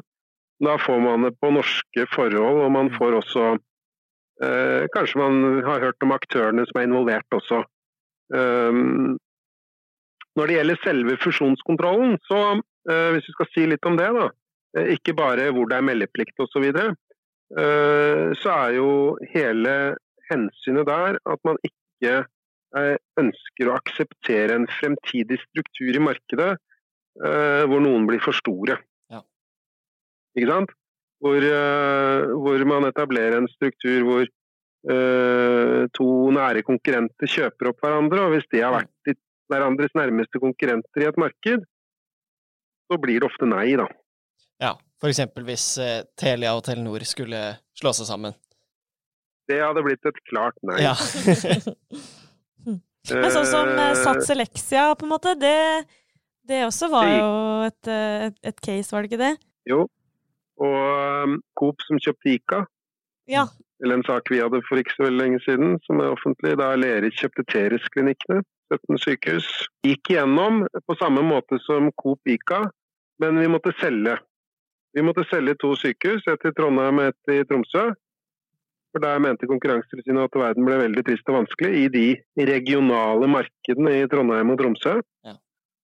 Da får man det på norske forhold, og man får også eh, Kanskje man har hørt om aktørene som er involvert også. Um, når det gjelder selve fusjonskontrollen, så eh, hvis vi skal si litt om det, da, eh, ikke bare hvor det er meldeplikt osv., så, eh, så er jo hele hensynet der at man ikke eh, ønsker å akseptere en fremtidig struktur i markedet eh, hvor noen blir for store. Ikke sant? Hvor, eh, hvor man etablerer en struktur hvor eh, to nære konkurrenter kjøper opp hverandre, og hvis de har vært hverandres nærmeste konkurrenter i et marked, så blir det ofte nei, da. Ja, for eksempel hvis eh, Telia og Telenor skulle slå seg sammen. Det hadde blitt et klart nei. Ja. (laughs) Men sånn som Sats Elexia, på en måte, det, det også var jo et, et, et case, var det ikke det? Jo. Og um, Coop som kjøpte Ica, Ja. eller en sak vi hadde for ikke så veldig lenge siden, som er offentlig, da Lerich kjøpte Teres-klinikkene, 17 sykehus, gikk igjennom på samme måte som Coop Ica, men vi måtte selge. Vi måtte selge to sykehus, et i Trondheim og et i Tromsø. For der mente Konkurransetilsynet at verden ble veldig trist og vanskelig i de regionale markedene i Trondheim og Tromsø. Ja.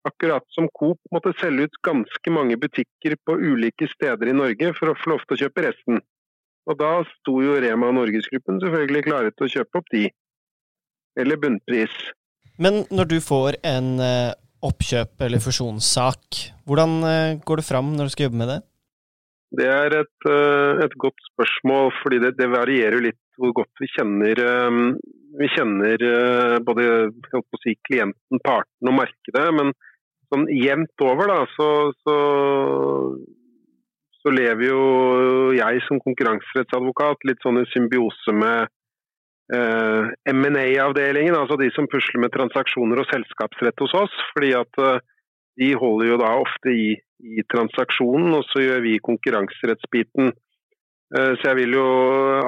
Akkurat som Coop måtte selge ut ganske mange butikker på ulike steder i Norge for å få lov til å kjøpe resten. Og da sto jo Rema Norgesgruppen selvfølgelig klare til å kjøpe opp de. Eller bunnpris. Men når du får en eh, oppkjøp eller fusjonssak. Hvordan går det fram når du skal jobbe med det? Det er et, et godt spørsmål, fordi det, det, varierer litt hvor godt vi kjenner, vi kjenner både si, klienten, parten og markedet. Men sånn jevnt over da, så, så, så, lever jo jeg som konkurranserettsadvokat litt sånn i symbiose med eh, M&A-avdelingen, altså de som pusler med transaksjoner og selskapsrett hos oss. fordi at eh, de holder jo da ofte i, i transaksjonen, og så gjør vi konkurranserettsbiten. Eh, så jeg vil jo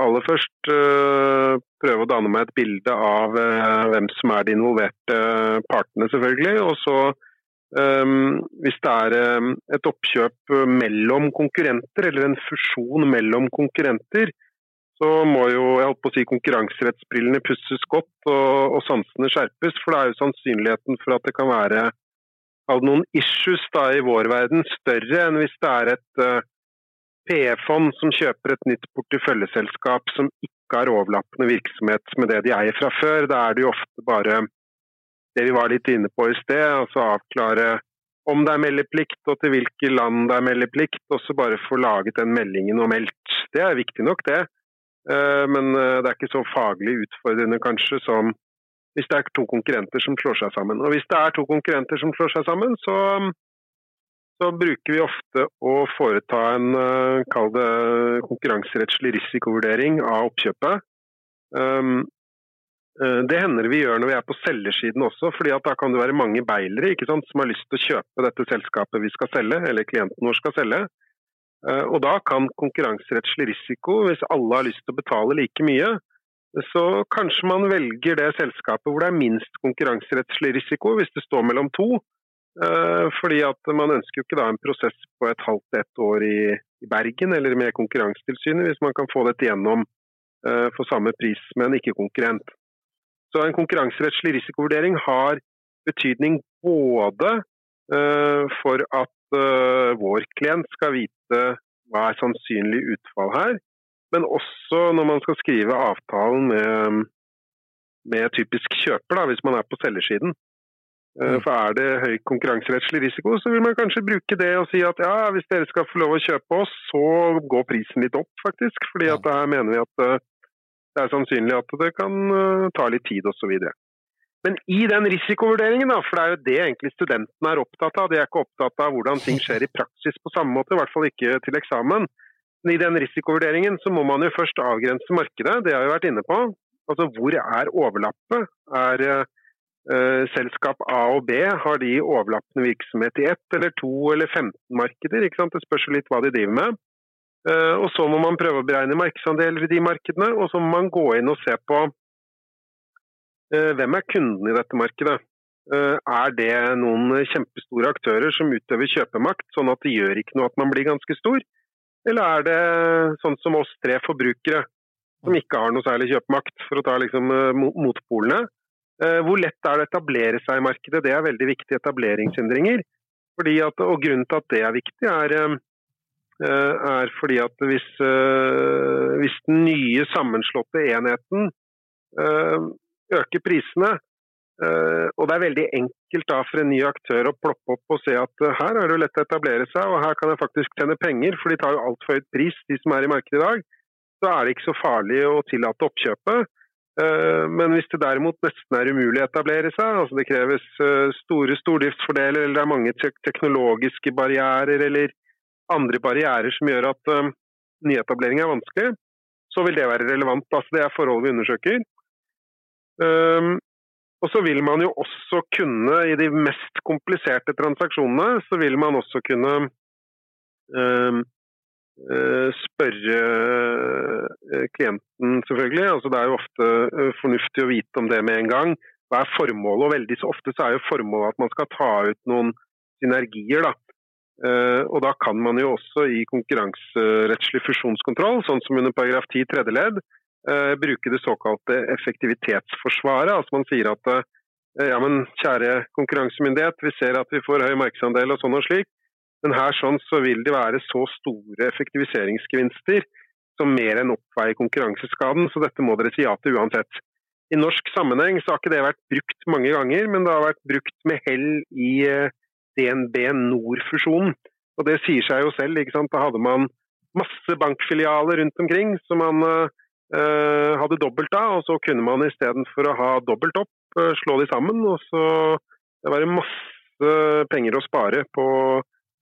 aller først eh, prøve å danne meg et bilde av eh, hvem som er de involverte partene, selvfølgelig. Og så hvis det er um, et oppkjøp mellom konkurrenter, eller en fusjon mellom konkurrenter, så må jo jeg holdt på å si, konkurranserettsbrillene pusses godt og, og sansene skjerpes. For det er jo sannsynligheten for at det kan være noen issues da, i vår verden større enn hvis det er et uh, PE-fond som kjøper et nytt porteføljeselskap som ikke har overlappende virksomhet med det de eier fra før. Da er det jo ofte bare det vi var litt inne på i sted, altså avklare om det er meldeplikt og til hvilke land det er meldeplikt, og så bare få laget den meldingen og meldt. Det er viktig nok, det. Eh, men eh, det er ikke så faglig utfordrende kanskje som hvis det er to konkurrenter som slår seg sammen. Og hvis det er to konkurrenter som slår seg sammen, så, så bruker vi ofte å foreta en eh, kall det konkurranserettslig risikovurdering av oppkjøpet. Det hender vi gjør når vi er på selgersiden også, fordi da kan det være mange beilere sant, som har lyst til å kjøpe dette selskapet vi skal selge, eller klienten vår skal selge. Eh, og da kan konkurranserettslig risiko, hvis alle har lyst til å betale like mye, så kanskje man velger det selskapet hvor det er minst konkurranserettslig risiko, hvis det står mellom to. Eh, fordi at man ønsker jo ikke da en prosess på et halvt til ett år i, Bergen eller med Konkurransetilsynet, hvis man kan få dette gjennom for samme pris med en ikke-konkurrent. Så en konkurranserettslig risikovurdering har betydning både uh, for at uh, vår klient skal vite hva er sannsynlig utfall her, men også når man skal skrive avtalen med, med typisk kjøper, da, hvis man er på selgersiden. Uh, for er det høy konkurranserettslig risiko, så vil man kanskje bruke det og si at ja, hvis dere skal få lov å kjøpe oss, så går prisen litt opp, faktisk. fordi at her mener vi at det er sannsynlig at det kan uh, ta litt tid osv. Men i den risikovurderingen, da, for det er jo det egentlig studentene er opptatt av, de er ikke opptatt av hvordan ting skjer i praksis på samme måte, i hvert fall ikke til eksamen. Men i den risikovurderingen så må man jo først avgrense markedet, det har vi vært inne på. Altså hvor er overlappet? Er uh, selskap A og B, har de overlappende virksomhet i ett eller to eller 15 markeder? Det spørs litt hva de driver med. Eh, og Så må man prøve å beregne markedsandeler i de markedene, og så må man gå inn og se på eh, hvem er kunden i dette markedet. Eh, er det noen kjempestore aktører som utøver kjøpemakt, sånn at det gjør ikke noe at man blir ganske stor? Eller er det sånn som oss tre forbrukere, som ikke har noe særlig kjøpemakt, for å ta liksom motpolene? Hvor lett er det å etablere seg i markedet? Det er veldig viktige etableringshindringer. At, og Grunnen til at det er viktig, er er fordi at hvis, eh, hvis den nye sammenslåtte enheten eh, øker prisene, og det er veldig enkelt da for en ny aktør å ploppe opp og se at her er det lett å etablere seg, og her kan jeg faktisk tjene penger, for de tar jo altfor høyt pris, de som er i markedet i dag. Så er det ikke så farlig å tillate oppkjøpet. Men hvis det derimot nesten er umulig å etablere seg, altså det kreves store stordriftsfordeler, eller det er mange teknologiske barrierer, eller andre barrierer som gjør at uh, nyetablering er vanskelig, så vil det være relevant. Altså, det er forhold vi undersøker. Um, og så vil man jo også kunne, i de mest kompliserte transaksjonene, så vil man også kunne um, spørre uh, klienten, selvfølgelig. Altså, det er jo ofte fornuftig å vite om det med en gang. Hva er formålet? Og veldig så ofte så er jo formålet at man skal ta ut noen synergier. da. Eh, og Da kan man jo også i konkurranserettslig fusjonskontroll, sånn som under paragraf 10 tredje ledd, eh, bruke det såkalte effektivitetsforsvaret. Altså Man sier at eh, ja, men kjære konkurransemyndighet, vi ser at vi får høy markedsandel og sånn og slik, men her sånn så vil det være så store effektiviseringsgevinster som mer enn oppveier konkurranseskaden, så dette må dere si ja til uansett. I norsk sammenheng så har ikke det vært brukt mange ganger, men det har vært brukt med hell i eh, DNB Nord-fusjonen. Og det sier seg jo selv. ikke sant? Da hadde man masse bankfilialer rundt omkring som man uh, hadde dobbelt av, og så kunne man istedenfor å ha dobbelt opp, uh, slå de sammen. Og så det var masse penger å spare på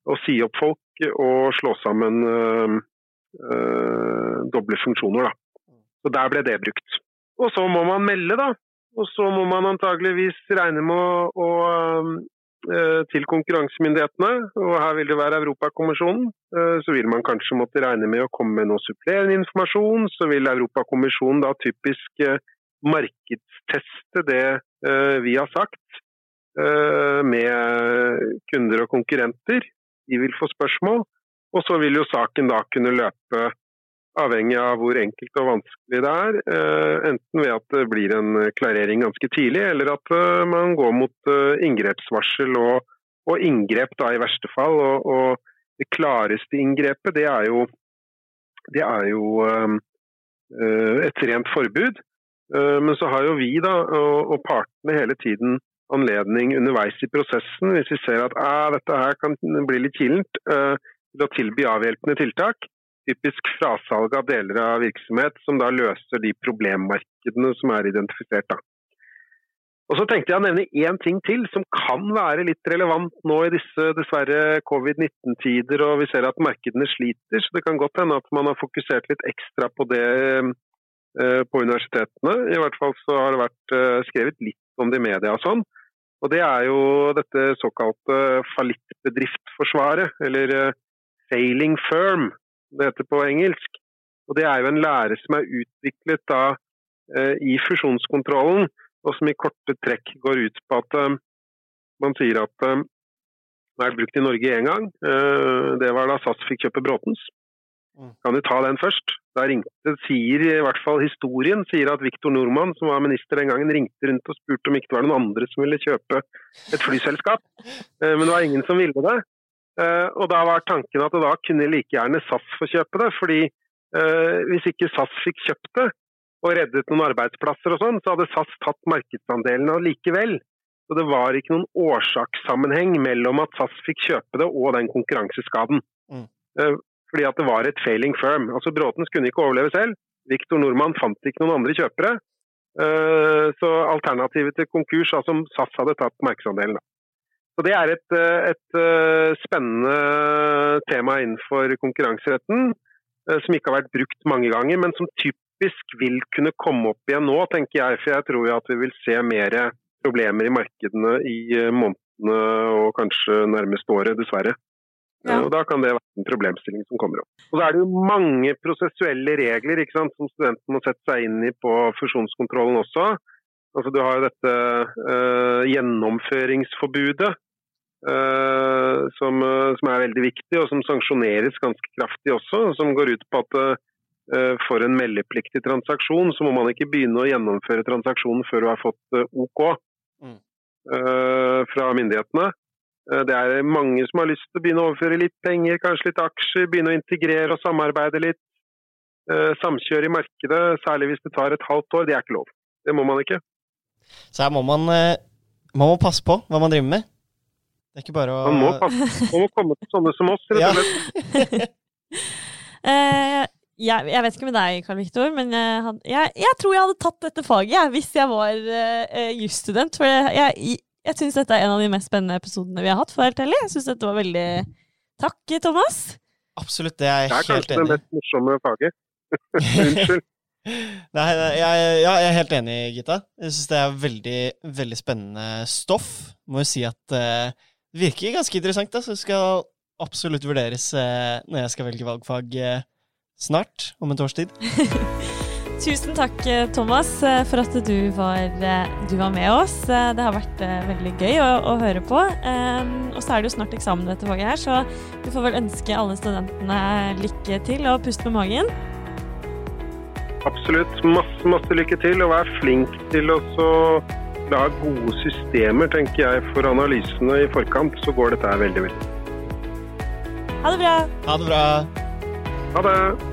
å si opp folk og slå sammen uh, doble funksjoner. da. Så der ble det brukt. Og så må man melde, da. Og så må man antageligvis regne med å, å eh, til konkurransemyndighetene, og her vil det være Europakommisjonen. Eh, så vil man kanskje måtte regne med å komme med noe supplerende informasjon. Så vil Europakommisjonen da typisk eh, markedsteste det vi har sagt med kunder og konkurrenter. De vil få spørsmål. Og så vil jo saken da kunne løpe avhengig av hvor enkelt og vanskelig det er. Eh, enten ved at det blir en klarering ganske tidlig, eller at eh, man går mot eh, inngrepsvarsel og, og inngrep da i verste fall. Og, og, det klareste inngrepet, det er jo, det er jo et rent forbud. Men så har jo vi da, og partene hele tiden anledning underveis i prosessen, hvis vi ser at ah, dette her kan bli litt kilent, til å tilby avhjelpende tiltak typisk frasalg av deler av virksomhet som da løser de problemmarkedene som er identifisert. Da. Og så tenkte jeg å nevne én ting til som kan være litt relevant nå i disse dessverre covid-19-tider, og vi ser at markedene sliter. Så det kan godt hende at man har fokusert litt ekstra på det eh, på universitetene. I hvert fall så har det vært eh, skrevet litt om det i media og sånn. Og det er jo dette såkalte fallittbedriftforsvaret, eller eh, sailing firm, det heter på engelsk. Og Det er jo en lære som er utviklet da, eh, i fusjonskontrollen, og som i korte trekk går ut på at eh, man sier at eh, den er brukt i Norge én gang. Eh, det var da SAS fikk kjøpe Bråtens. Mm. Kan du ta den først? Da ringte, sier i hvert fall historien sier at Viktor Nordmann, som var minister den gangen, ringte rundt og spurte om ikke det var noen andre som ville kjøpe et flyselskap. Men det var ingen som ville det. Eh, og da var tanken at da kunne like gjerne SAS få kjøpe det. fordi eh, hvis ikke SAS fikk kjøpt det og reddet noen arbeidsplasser og sånn, så hadde SAS tatt markedsandelene likevel. Så det var ikke noen årsakssammenheng mellom at SAS fikk kjøpe det og den konkurranseskaden. Mm. Eh, fordi at det var et failing firm. Altså Bråtens kunne ikke overleve selv. Viktor Nordmann fant ikke noen andre kjøpere. Så alternativet til konkurs, altså SAS hadde tatt markedsandelen. Så Det er et, eh, et, eh, spennende tema innenfor konkurranseretten, eh, som ikke har vært brukt mange ganger, men som typisk vil kunne komme opp igjen nå, tenker jeg. For jeg tror at vi vil se mer problemer i markedene i månedene og kanskje nærmest året, dessverre. Ja. Og Da kan det være en problemstilling som kommer opp. Og Da er det jo mange prosessuelle regler ikke sant, som studentene må sette seg inn i på fusjonskontrollen også. Altså, du har jo dette uh, gjennomføringsforbudet, uh, som, uh, som, er veldig viktig, og som sanksjoneres ganske kraftig også. Som går ut på at for en meldepliktig transaksjon, så må man ikke begynne å gjennomføre transaksjonen før du har fått OK mm. fra myndighetene. Det er mange som har lyst til å begynne å overføre litt penger, kanskje litt aksjer, begynne å integrere og samarbeide litt. Samkjøre i markedet, særlig hvis det tar et halvt år, det er ikke lov. Det må man ikke. Så her må man, eh, man må passe på hva man driver med. Det er ikke bare å Man må, passe, man må komme til sånne som oss, rett og slett. (laughs) uh, jeg, jeg, vet ikke med deg, Karl Viktor, men jeg, had, jeg, jeg, tror jeg hadde tatt dette faget hvis jeg var uh, jusstudent. For jeg, jeg, jeg syns dette er en av de mest spennende episodene vi har hatt. for helt ærlig. Jeg synes dette var veldig Takk, Thomas. Absolutt, det er jeg helt enig i. Det er kanskje det mest morsomme faget. (laughs) Unnskyld. Nei, jeg, ja, jeg er helt enig, Gita. Jeg syns det er veldig, veldig spennende stoff. Må jo si at uh, det virker ganske interessant, da, så det skal absolutt vurderes uh, når jeg skal velge valgfag uh, snart, om en års tid. (laughs) Tusen takk, Thomas, for at du var, du var, med oss. Det har vært veldig gøy å, å høre på. Og så er det jo snart eksamen dette faget her, så du får vel ønske alle studentene lykke til og puste med magen. Absolutt. Masse, masse lykke til, og vær flink til å lage gode systemer, tenker jeg, for analysene i forkant. Så går dette her veldig, veldig Ha det bra. Ha det bra. Ha det.